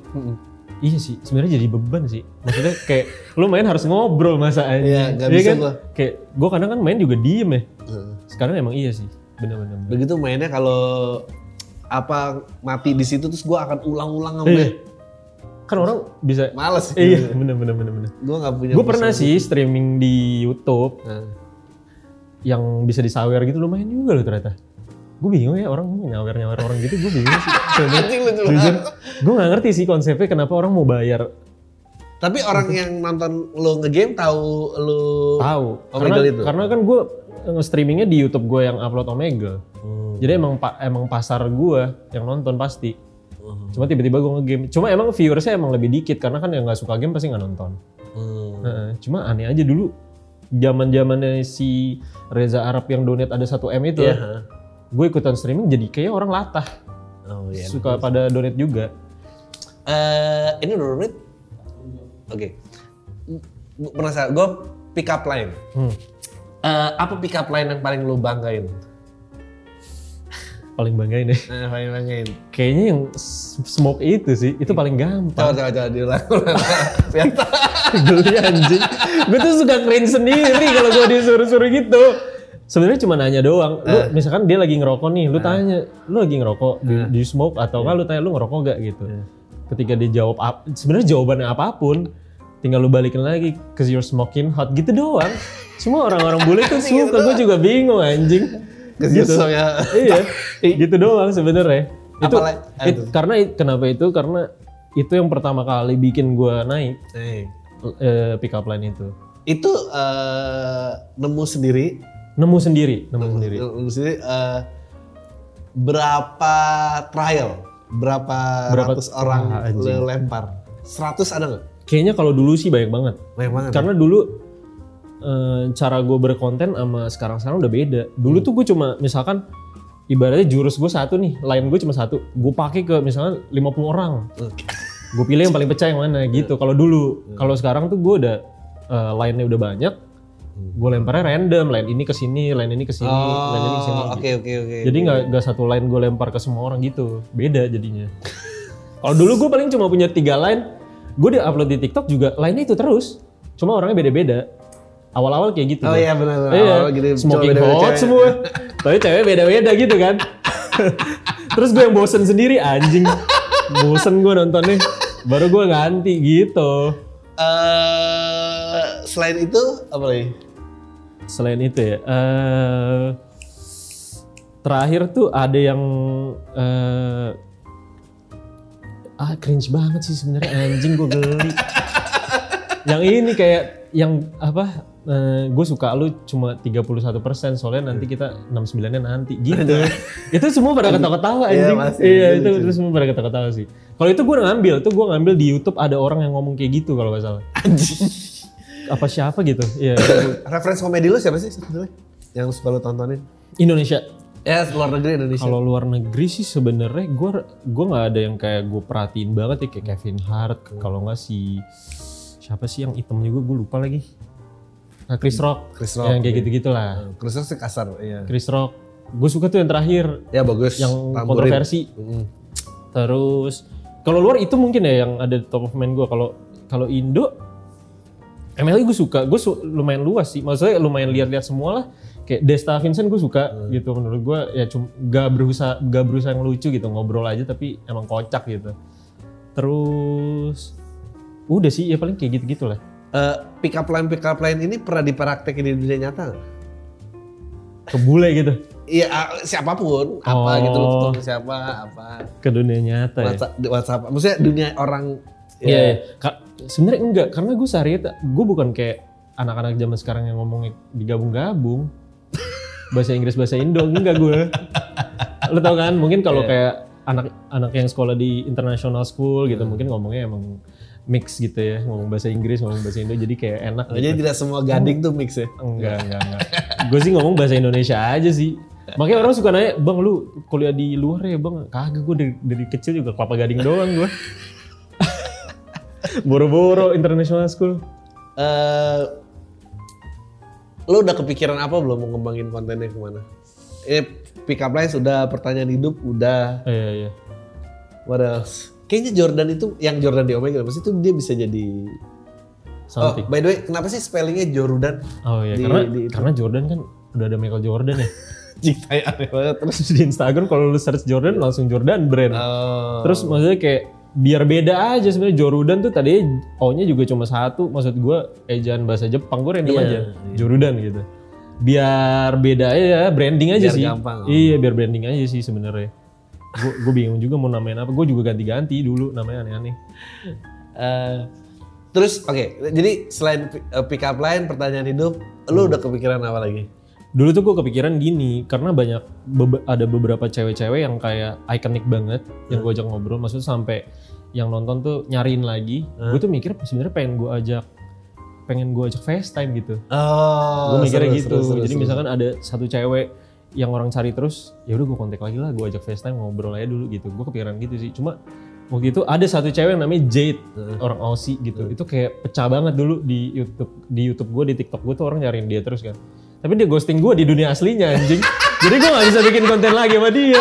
iya sih sebenarnya jadi beban sih maksudnya kayak lu main harus ngobrol masa aja Iya, nggak bisa kan? gua. kayak gua kadang kan main juga diem ya sekarang emang iya sih bener-bener Begitu mainnya kalau apa mati di situ terus gue akan ulang-ulang Iya. sampai kan orang bisa males. iya bener bener Gue nggak punya. gue pernah sih streaming di YouTube Nah. yang bisa disawer gitu lumayan juga loh ternyata gue bingung ya orang nyawer nyawer orang gitu gue bingung sih jujur gue nggak ngerti sih konsepnya kenapa orang mau bayar Tapi orang yang nonton lu ngegame tahu lu tahu Omegle karena itu? karena kan gue streamingnya di YouTube gue yang upload Omegle Hmm. Jadi emang emang pasar gua yang nonton pasti. Hmm. Cuma tiba-tiba gua ngegame. Cuma emang viewersnya emang lebih dikit karena kan yang nggak suka game pasti nggak nonton. Hmm. Heeh, cuma aneh aja dulu zaman zamannya si Reza Arab yang donate ada 1 m itu, Iya. Gue ikutan streaming jadi kayak orang latah Oh iya. suka pada donate juga. Eh, ini udah menit? Oke. Gua Penasaran, gue pick up line. Hmm, Eh, apa pick up line yang paling lu banggain? paling banggain ya. Eh, paling banggain. Kayaknya yang smoke itu sih, itu paling Coba, gampang. coba, coba diulang. ulang. Biar tahu. Geli anjing. Gue tuh suka cringe sendiri kalau gue disuruh-suruh gitu. Sebenarnya cuma nanya doang. Lu misalkan dia lagi ngerokok nih, lu tanya, lu lagi ngerokok, do, do you smoke atau kan lu tanya lu ngerokok gak gitu. Ketika dia jawab sebenarnya jawabannya apa pun, tinggal lu balikin lagi cause you're smoking hot gitu doang. Semua orang-orang bule tuh suka, gue juga bingung anjing. Gitu. Gitu. ya. iya, gitu doang sebenarnya. Itu, Apalagi- it- karena kenapa itu? Karena itu yang pertama kali bikin gua naik Eh, eh, pick up line itu. Itu eh, nemu sendiri, Nemu sendiri, nemu sendiri. nemu sendiri. eh, berapa trial, berapa, Berapa- ratus orang Wah, anjing. lempar? 100 ada nggak? Kayaknya kalau dulu sih banyak banget. Banyak banget. Karena dulu eh, cara gue berkonten sama sekarang-sekarang udah beda. Dulu tuh gue cuma misalkan ibaratnya jurus gue satu nih, line gue cuma satu. Gue pakai ke misalnya 50 orang. Gue pilih yang paling pecah yang mana gitu. Kalau dulu, kalau sekarang tuh gue udah eh, line-nya udah banyak. Gue lemparnya random, line ini ke sini, line ini ke sini, line ini ke sini. Oh, oke oke oke. Jadi nggak nggak satu line gue lempar ke semua orang gitu, beda jadinya. Kalau dulu gue paling cuma punya tiga line, gue di upload di TikTok juga line itu terus, cuma orangnya beda-beda. Awal-awal kayak gitu. Oh iya benar benar. Iya, Awal gitu, smoking coba beda-beda hot cewek. semua. Tapi cewek beda-beda gitu kan. Terus gue yang bosen sendiri anjing. Bosen gue nontonnya. Baru gue ganti gitu. Eh, selain itu apa lagi? Selain itu ya, eh terakhir tuh ada yang eh ah cringe banget sih sebenarnya anjing gue geli. yang ini kayak yang apa? gue suka lu cuma 31% soalnya nanti kita 69-nya nanti gitu. itu semua pada ketawa-ketawa Iya, anjing. pasti. Iya, Itu itu, itu semua pada ketawa-ketawa sih. Kalau itu gue ngambil, tuh gue ngambil di YouTube ada orang yang ngomong kayak gitu kalau nggak salah. Apa siapa gitu? Iya. Referensi komedi lu siapa sih sebetulnya? Yang suka lu tontonin? Indonesia. Ya luar negeri Indonesia. Kalau luar negeri sih sebenarnya gue gue nggak ada yang kayak gue perhatiin banget ya kayak Kevin Hart. Kalau nggak si siapa sih yang hitam juga gue lupa lagi. Nah, Chris Rock. Chris Rock, Yang kayak gitu-gitu lah. Terus sih kasar, iya. Chris Rock. Gue suka tuh yang terakhir Ya bagus. yang Tamburin. kontroversi. Mm. Terus kalau luar itu mungkin ya yang ada di top of mind gue. Kalau kalau Indo MLI gue suka, gue su- lumayan luas sih. Maksudnya lumayan lihat-lihat semua lah. Kayak Desta Vincent gue suka gitu. Menurut gue ya cuma gak berusaha gak berusaha ngelucu gitu ngobrol aja tapi emang kocak gitu. Terus udah sih ya paling kayak gitu gitulah. Eh, pick up line pick up line ini pernah dipraktekin di dunia nyata nggak? Kebule gitu Iya ah, siapa pun apa Oh. gitu lu ketemu siapa apa ke dunia nyata ya. WhatsApp, di WhatsApp maksudnya dunia orang Iya, iya. Ka- sebenarnya enggak karena gue sehari gue bukan kayak anak-anak zaman sekarang yang ngomongnya digabung-gabung bahasa Inggris bahasa Indo enggak gue. Lo tau kan mungkin kalau kayak anak-anak yang sekolah di international school gitu mungkin ngomongnya emang mix gitu ya ngomong bahasa Inggris ngomong bahasa Indo jadi kayak enak Oh, gitu. jadi tidak semua gading tuh mix ya Enggak, enggak, enggak. gue sih ngomong bahasa Indonesia aja sih. Makanya orang suka nanya, bang lu kuliah di luar ya bang? Kagak gue dari, dari kecil juga kelapa gading doang gue. Boro-boro international school. eh lu udah kepikiran apa belum mau ngembangin kontennya ke mana? Ini pick up line sudah, pertanyaan hidup udah, Iya, iya. what else? Kayaknya Jordan itu, yang Jordan di Omega, pasti itu dia bisa jadi... Oh, Something. by the way, kenapa sih spellingnya Jordan? Oh, iya, di- karena di itu. karena Jordan kan udah ada Michael Jordan ya. Aneh banget. Terus, Terus di Instagram kalau lu search Jordan langsung Jordan brand. oh, Terus maksudnya kayak biar beda aja sebenarnya Jorudan tuh tadi O-nya juga cuma satu. Maksud gua ejaan bahasa Jepang gue random Iya, aja. Jorudan gitu. Biar beda aja branding aja Biar sih. gampang. Iya, biar branding aja sih sebenarnya. Gue gue bingung juga mau namain apa. Gue juga ganti-ganti dulu namanya aneh-aneh. eh, terus oke, jadi selain eh, pick up line, pertanyaan hidup, lu udah kepikiran apa lagi? Dulu tuh gue kepikiran gini karena banyak bebe- ada beberapa cewek-cewek yang kayak ikonik banget yang gue ajak ngobrol. Maksudnya sampai yang nonton tuh nyariin lagi. Gue tuh mikir sebenarnya pengen gue ajak pengen gue ajak FaceTime gitu. Oh, gue mikirnya seru, gitu. seru, seru, Jadi seru. misalkan ada satu cewek yang orang cari terus, ya udah gue kontak lagi lah, gue ajak FaceTime ngobrol aja dulu gitu. Gue kepikiran gitu sih. Cuma waktu itu ada satu cewek yang namanya Jade, orang Aussie gitu. Itu kayak pecah banget dulu di YouTube, di YouTube gue, di TikTok gue tuh orang nyariin dia terus kan. Tapi dia ghosting gue di dunia aslinya anjing. Jadi gue gak bisa bikin konten lagi sama dia.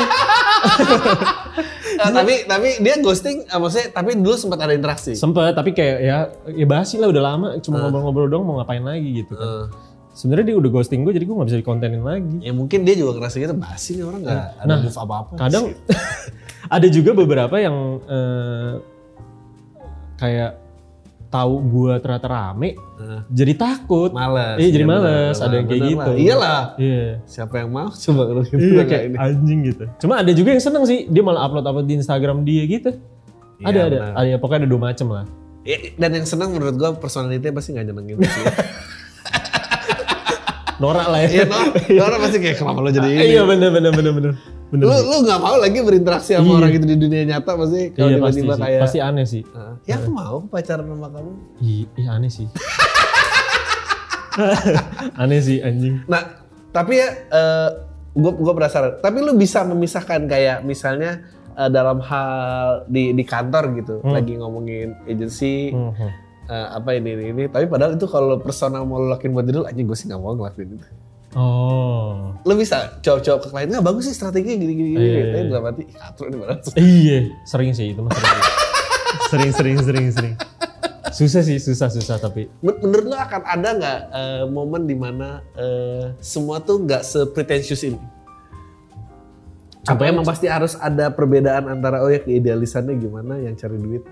Eh, tapi tapi dia ghosting, eh, maksudnya tapi dulu sempat ada interaksi. Sempet, tapi kayak ya, ya basi lah udah lama. Cuma ngobrol-ngobrol doang mau ngapain lagi gitu kan. Eh, Sebenarnya dia udah ghosting gue, jadi gue gak bisa dikontenin lagi. ya mungkin dia juga ngerasa gitu, basi nih orang ada Nah, move apa-apa. kadang ada juga beberapa yang eh, kayak tahu gua ternyata rame Eh, jadi takut. Males. iya jadi Iya, males. benar, ada yang kayak gitu. lah. Iyalah. iya. Siapa yang mau coba kalau gitu iya kayak ini. anjing gitu. Cuma ada juga yang seneng sih dia malah upload upload di Instagram dia gitu. Iya, ada ada. ada ya, pokoknya ada dua macam lah. Ya, dan yang senang menurut gua personality pasti nggak nyenengin sih. norak lah Iya, ya no, orang pasti kayak kenapa lo jadi ini. iya bener bener bener bener bener Lu lu nggak mau lagi berinteraksi sama Iya. orang itu di dunia nyata pasti kalau iya pasti tiba-tiba sih kayak pasti aneh sih "Ah, ya aku mau pacaran sama kamu. iya, iya aneh sih Aneh sih anjing. Nah, tapi ya gue gue penasaran. Tapi lu bisa memisahkan kayak misalnya eh, dalam hal di di kantor gitu, lagi ngomongin agency Hmm. eh, apa ini ini ini. Tapi padahal itu kalau personal mau lakuin buat diri anjing gue sih nggak mau ngelakuin itu. Oh. Lu bisa jawab-jawab ke klien, nggak bagus sih strateginya gini gini gini. Iya, Tapi iya. dalam hati, "Ih, katro nih padahal." Iya, sering sih itu mah sering. sering sering sering sering. Susah sih, susah susah tapi. Men- Menurut lu akan ada nggak eh, momen di mana eh, semua tuh nggak sepretensius ini? Apa emang pasti harus ada perbedaan antara oh ya keidealisannya gimana yang cari duit?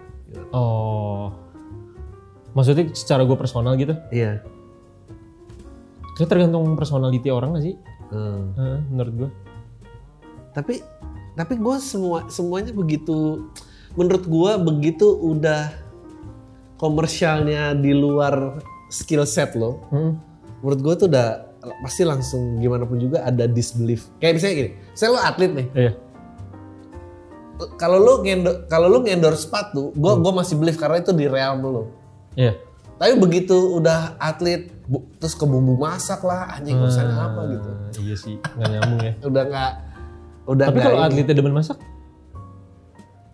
Oh. Maksudnya secara gue personal gitu? Iya. Kayak tergantung personality orang gak sih? Hmm. Menurut gue. Tapi tapi gue semua semuanya begitu menurut gue begitu udah komersialnya di luar skill set lo. Hmm. Menurut gue tuh udah pasti langsung gimana pun juga ada disbelief. Kayak misalnya gini, saya lo atlet nih. Iya. kalau ngendo kalau lu ngendor sepatu, gua gua masih believe karena itu di realm lu. Iya. Tapi begitu udah atlet bu- terus ke bumbu masak lah, anjing urusannya apa gitu. Ah, iya sih, nggak nyambung ya. Udah nggak udah Tapi kalau atletnya demen masak?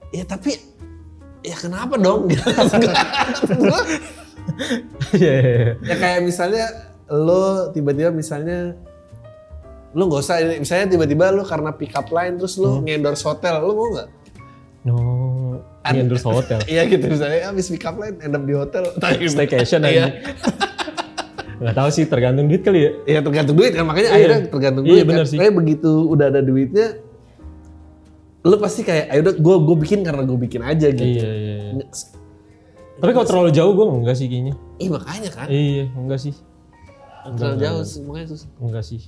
ya tapi ya kenapa dong? Gitu. Iya. iya, iya. ya kayak misalnya lu tiba-tiba misalnya lu nggak usah ini misalnya tiba-tiba lu karena pick up line terus lu ngendorse hotel, lu mau nggak? No, ini endorse hotel. Iya gitu misalnya habis pick up line end up di hotel. Staycation Iya. aja. Nggak tahu sih, tergantung duit kali ya. Ya tergantung duit kan makanya Iya. akhirnya tergantung Iya, duit. bener kan. sih. Kayak begitu udah ada duitnya, lu pasti kayak, ayo udah gue gue bikin karena gue bikin aja gitu. Iya, iya, iya. Tapi kalau terlalu jauh gue enggak sih kayaknya. Ih makanya kan, Iya, enggak sih. terlalu jauh semuanya susah. Enggak sih.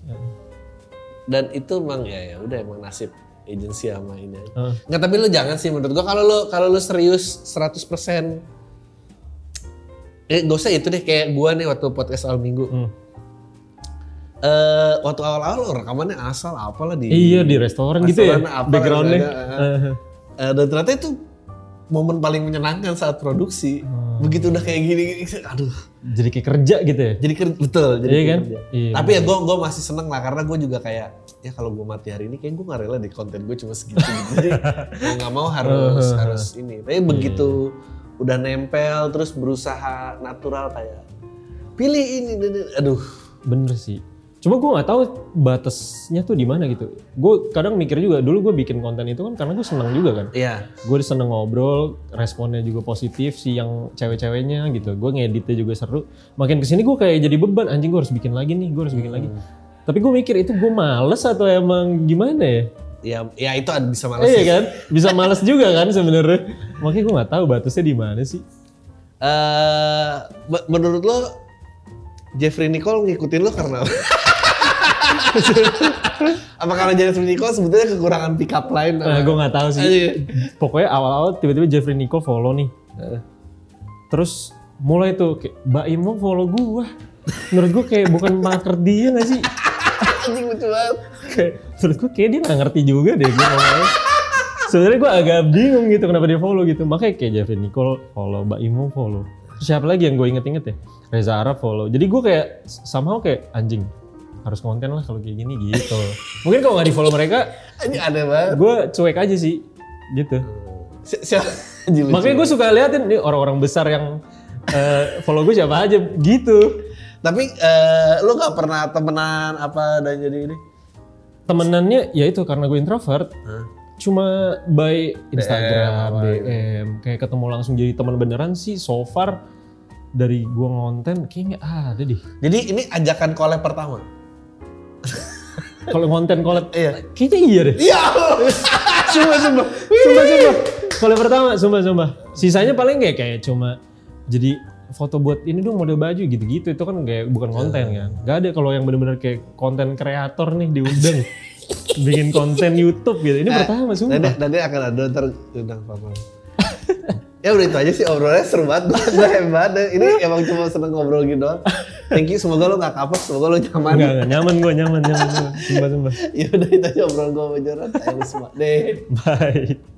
Dan itu emang ya ya udah emang nasib agensi sama ini. Nggak tapi lu jangan sih menurut gua kalau lu kalau lu serius 100% Eh gak usah itu deh kayak gua nih waktu podcast awal minggu. Hmm. Eh waktu awal-awal rekamannya asal apalah di Iya di restoran gitu ya, Restoran apa, backgroundnya. Heeh. Eh, dan ternyata itu momen paling menyenangkan saat produksi. Hmm. Begitu udah kayak gini, gini aduh. Jadi kayak kerja gitu ya. Jadi ker- betul, jadi Iya kan? kerja. Iya. Tapi ya gue gue masih seneng lah karena gue juga kayak ya kalau gue mati hari ini kayak gue gak rela di konten gue cuma segitu. gitu. Jadi mau nggak mau harus harus ini. Tapi begitu udah nempel terus berusaha natural kayak pilih ini, ini, aduh. Bener sih. Cuma gue nggak tahu batasnya tuh di mana gitu. Gue kadang mikir juga dulu gue bikin konten itu kan karena gue senang juga kan. Iya. Gue seneng ngobrol, responnya juga positif sih yang cewek-ceweknya gitu. Gue ngeditnya juga seru. Makin ke sini gue kayak jadi beban anjing gue harus bikin lagi nih, gue harus bikin lagi. Tapi gue mikir itu gue males atau emang gimana ya? Ya, ya itu bisa males. iya kan, bisa males juga kan sebenarnya. Makanya gue nggak tahu batasnya di mana sih. Eh, be- menurut lo Jeffrey Nicole ngikutin lo karena apa? karena Jeffrey Nicole sebetulnya kekurangan pick up line? Nah, gue nggak tahu sih. Aduh. Pokoknya awal-awal tiba-tiba Jeffrey Nicole follow nih. Terus mulai tuh kayak Mbak Imo follow gue. Menurut gue kayak bukan marker dia gak sih? Anjing lucu banget. Kayak, menurut gue kayak dia gak ngerti juga deh gue ngomongnya. Sebenarnya gue agak bingung gitu kenapa dia follow gitu. Makanya kayak Jeffrey Nicole follow, Mbak Imo follow. Terus siapa lagi yang gue inget-inget ya? Reza Arab follow. Jadi gue kayak somehow kayak anjing harus konten lah kalau kayak gini gitu. Mungkin kalau nggak di follow mereka, Anjing aneh banget. gue cuek aja sih gitu. Si- Siapa? Makanya gue suka liatin nih orang-orang besar yang eh, follow gue siapa aja gitu. Tapi eh, lo gak pernah temenan apa dan jadi ini? Temenannya ya itu karena gue introvert. Cuma by Instagram, DM, kayak ketemu langsung jadi teman beneran sih so far dari gue ngonten kayaknya ada deh. Jadi ini ajakan collab pertama. Kalau ngonten collab, Iya. kayaknya iya deh. Iya. Sumpah, sumpah, sumpah, sumpah. Collab pertama, sumpah, sumpah. Sisanya paling kayak kayak cuma jadi foto buat ini dong model baju gitu-gitu itu kan kayak bukan konten kan. Gak ada kalau yang bener-bener kayak konten kreator nih diundang bikin konten YouTube gitu. Ini pertama sumpah. Nanti, nanti akan ada ntar undang papa. ya udah itu aja sih obrolannya seru banget. Gue hebat. Ini emang cuma seneng ngobrol gitu doang. Thank you. Semoga lo gak kapok. Semoga lo nyaman. Enggak, enggak, nyaman gue, nyaman, nyaman, nyaman. Sumpah, sumpah. ya udah itu aja obrolan gue sama Joran. Ayo semua deh. Bye.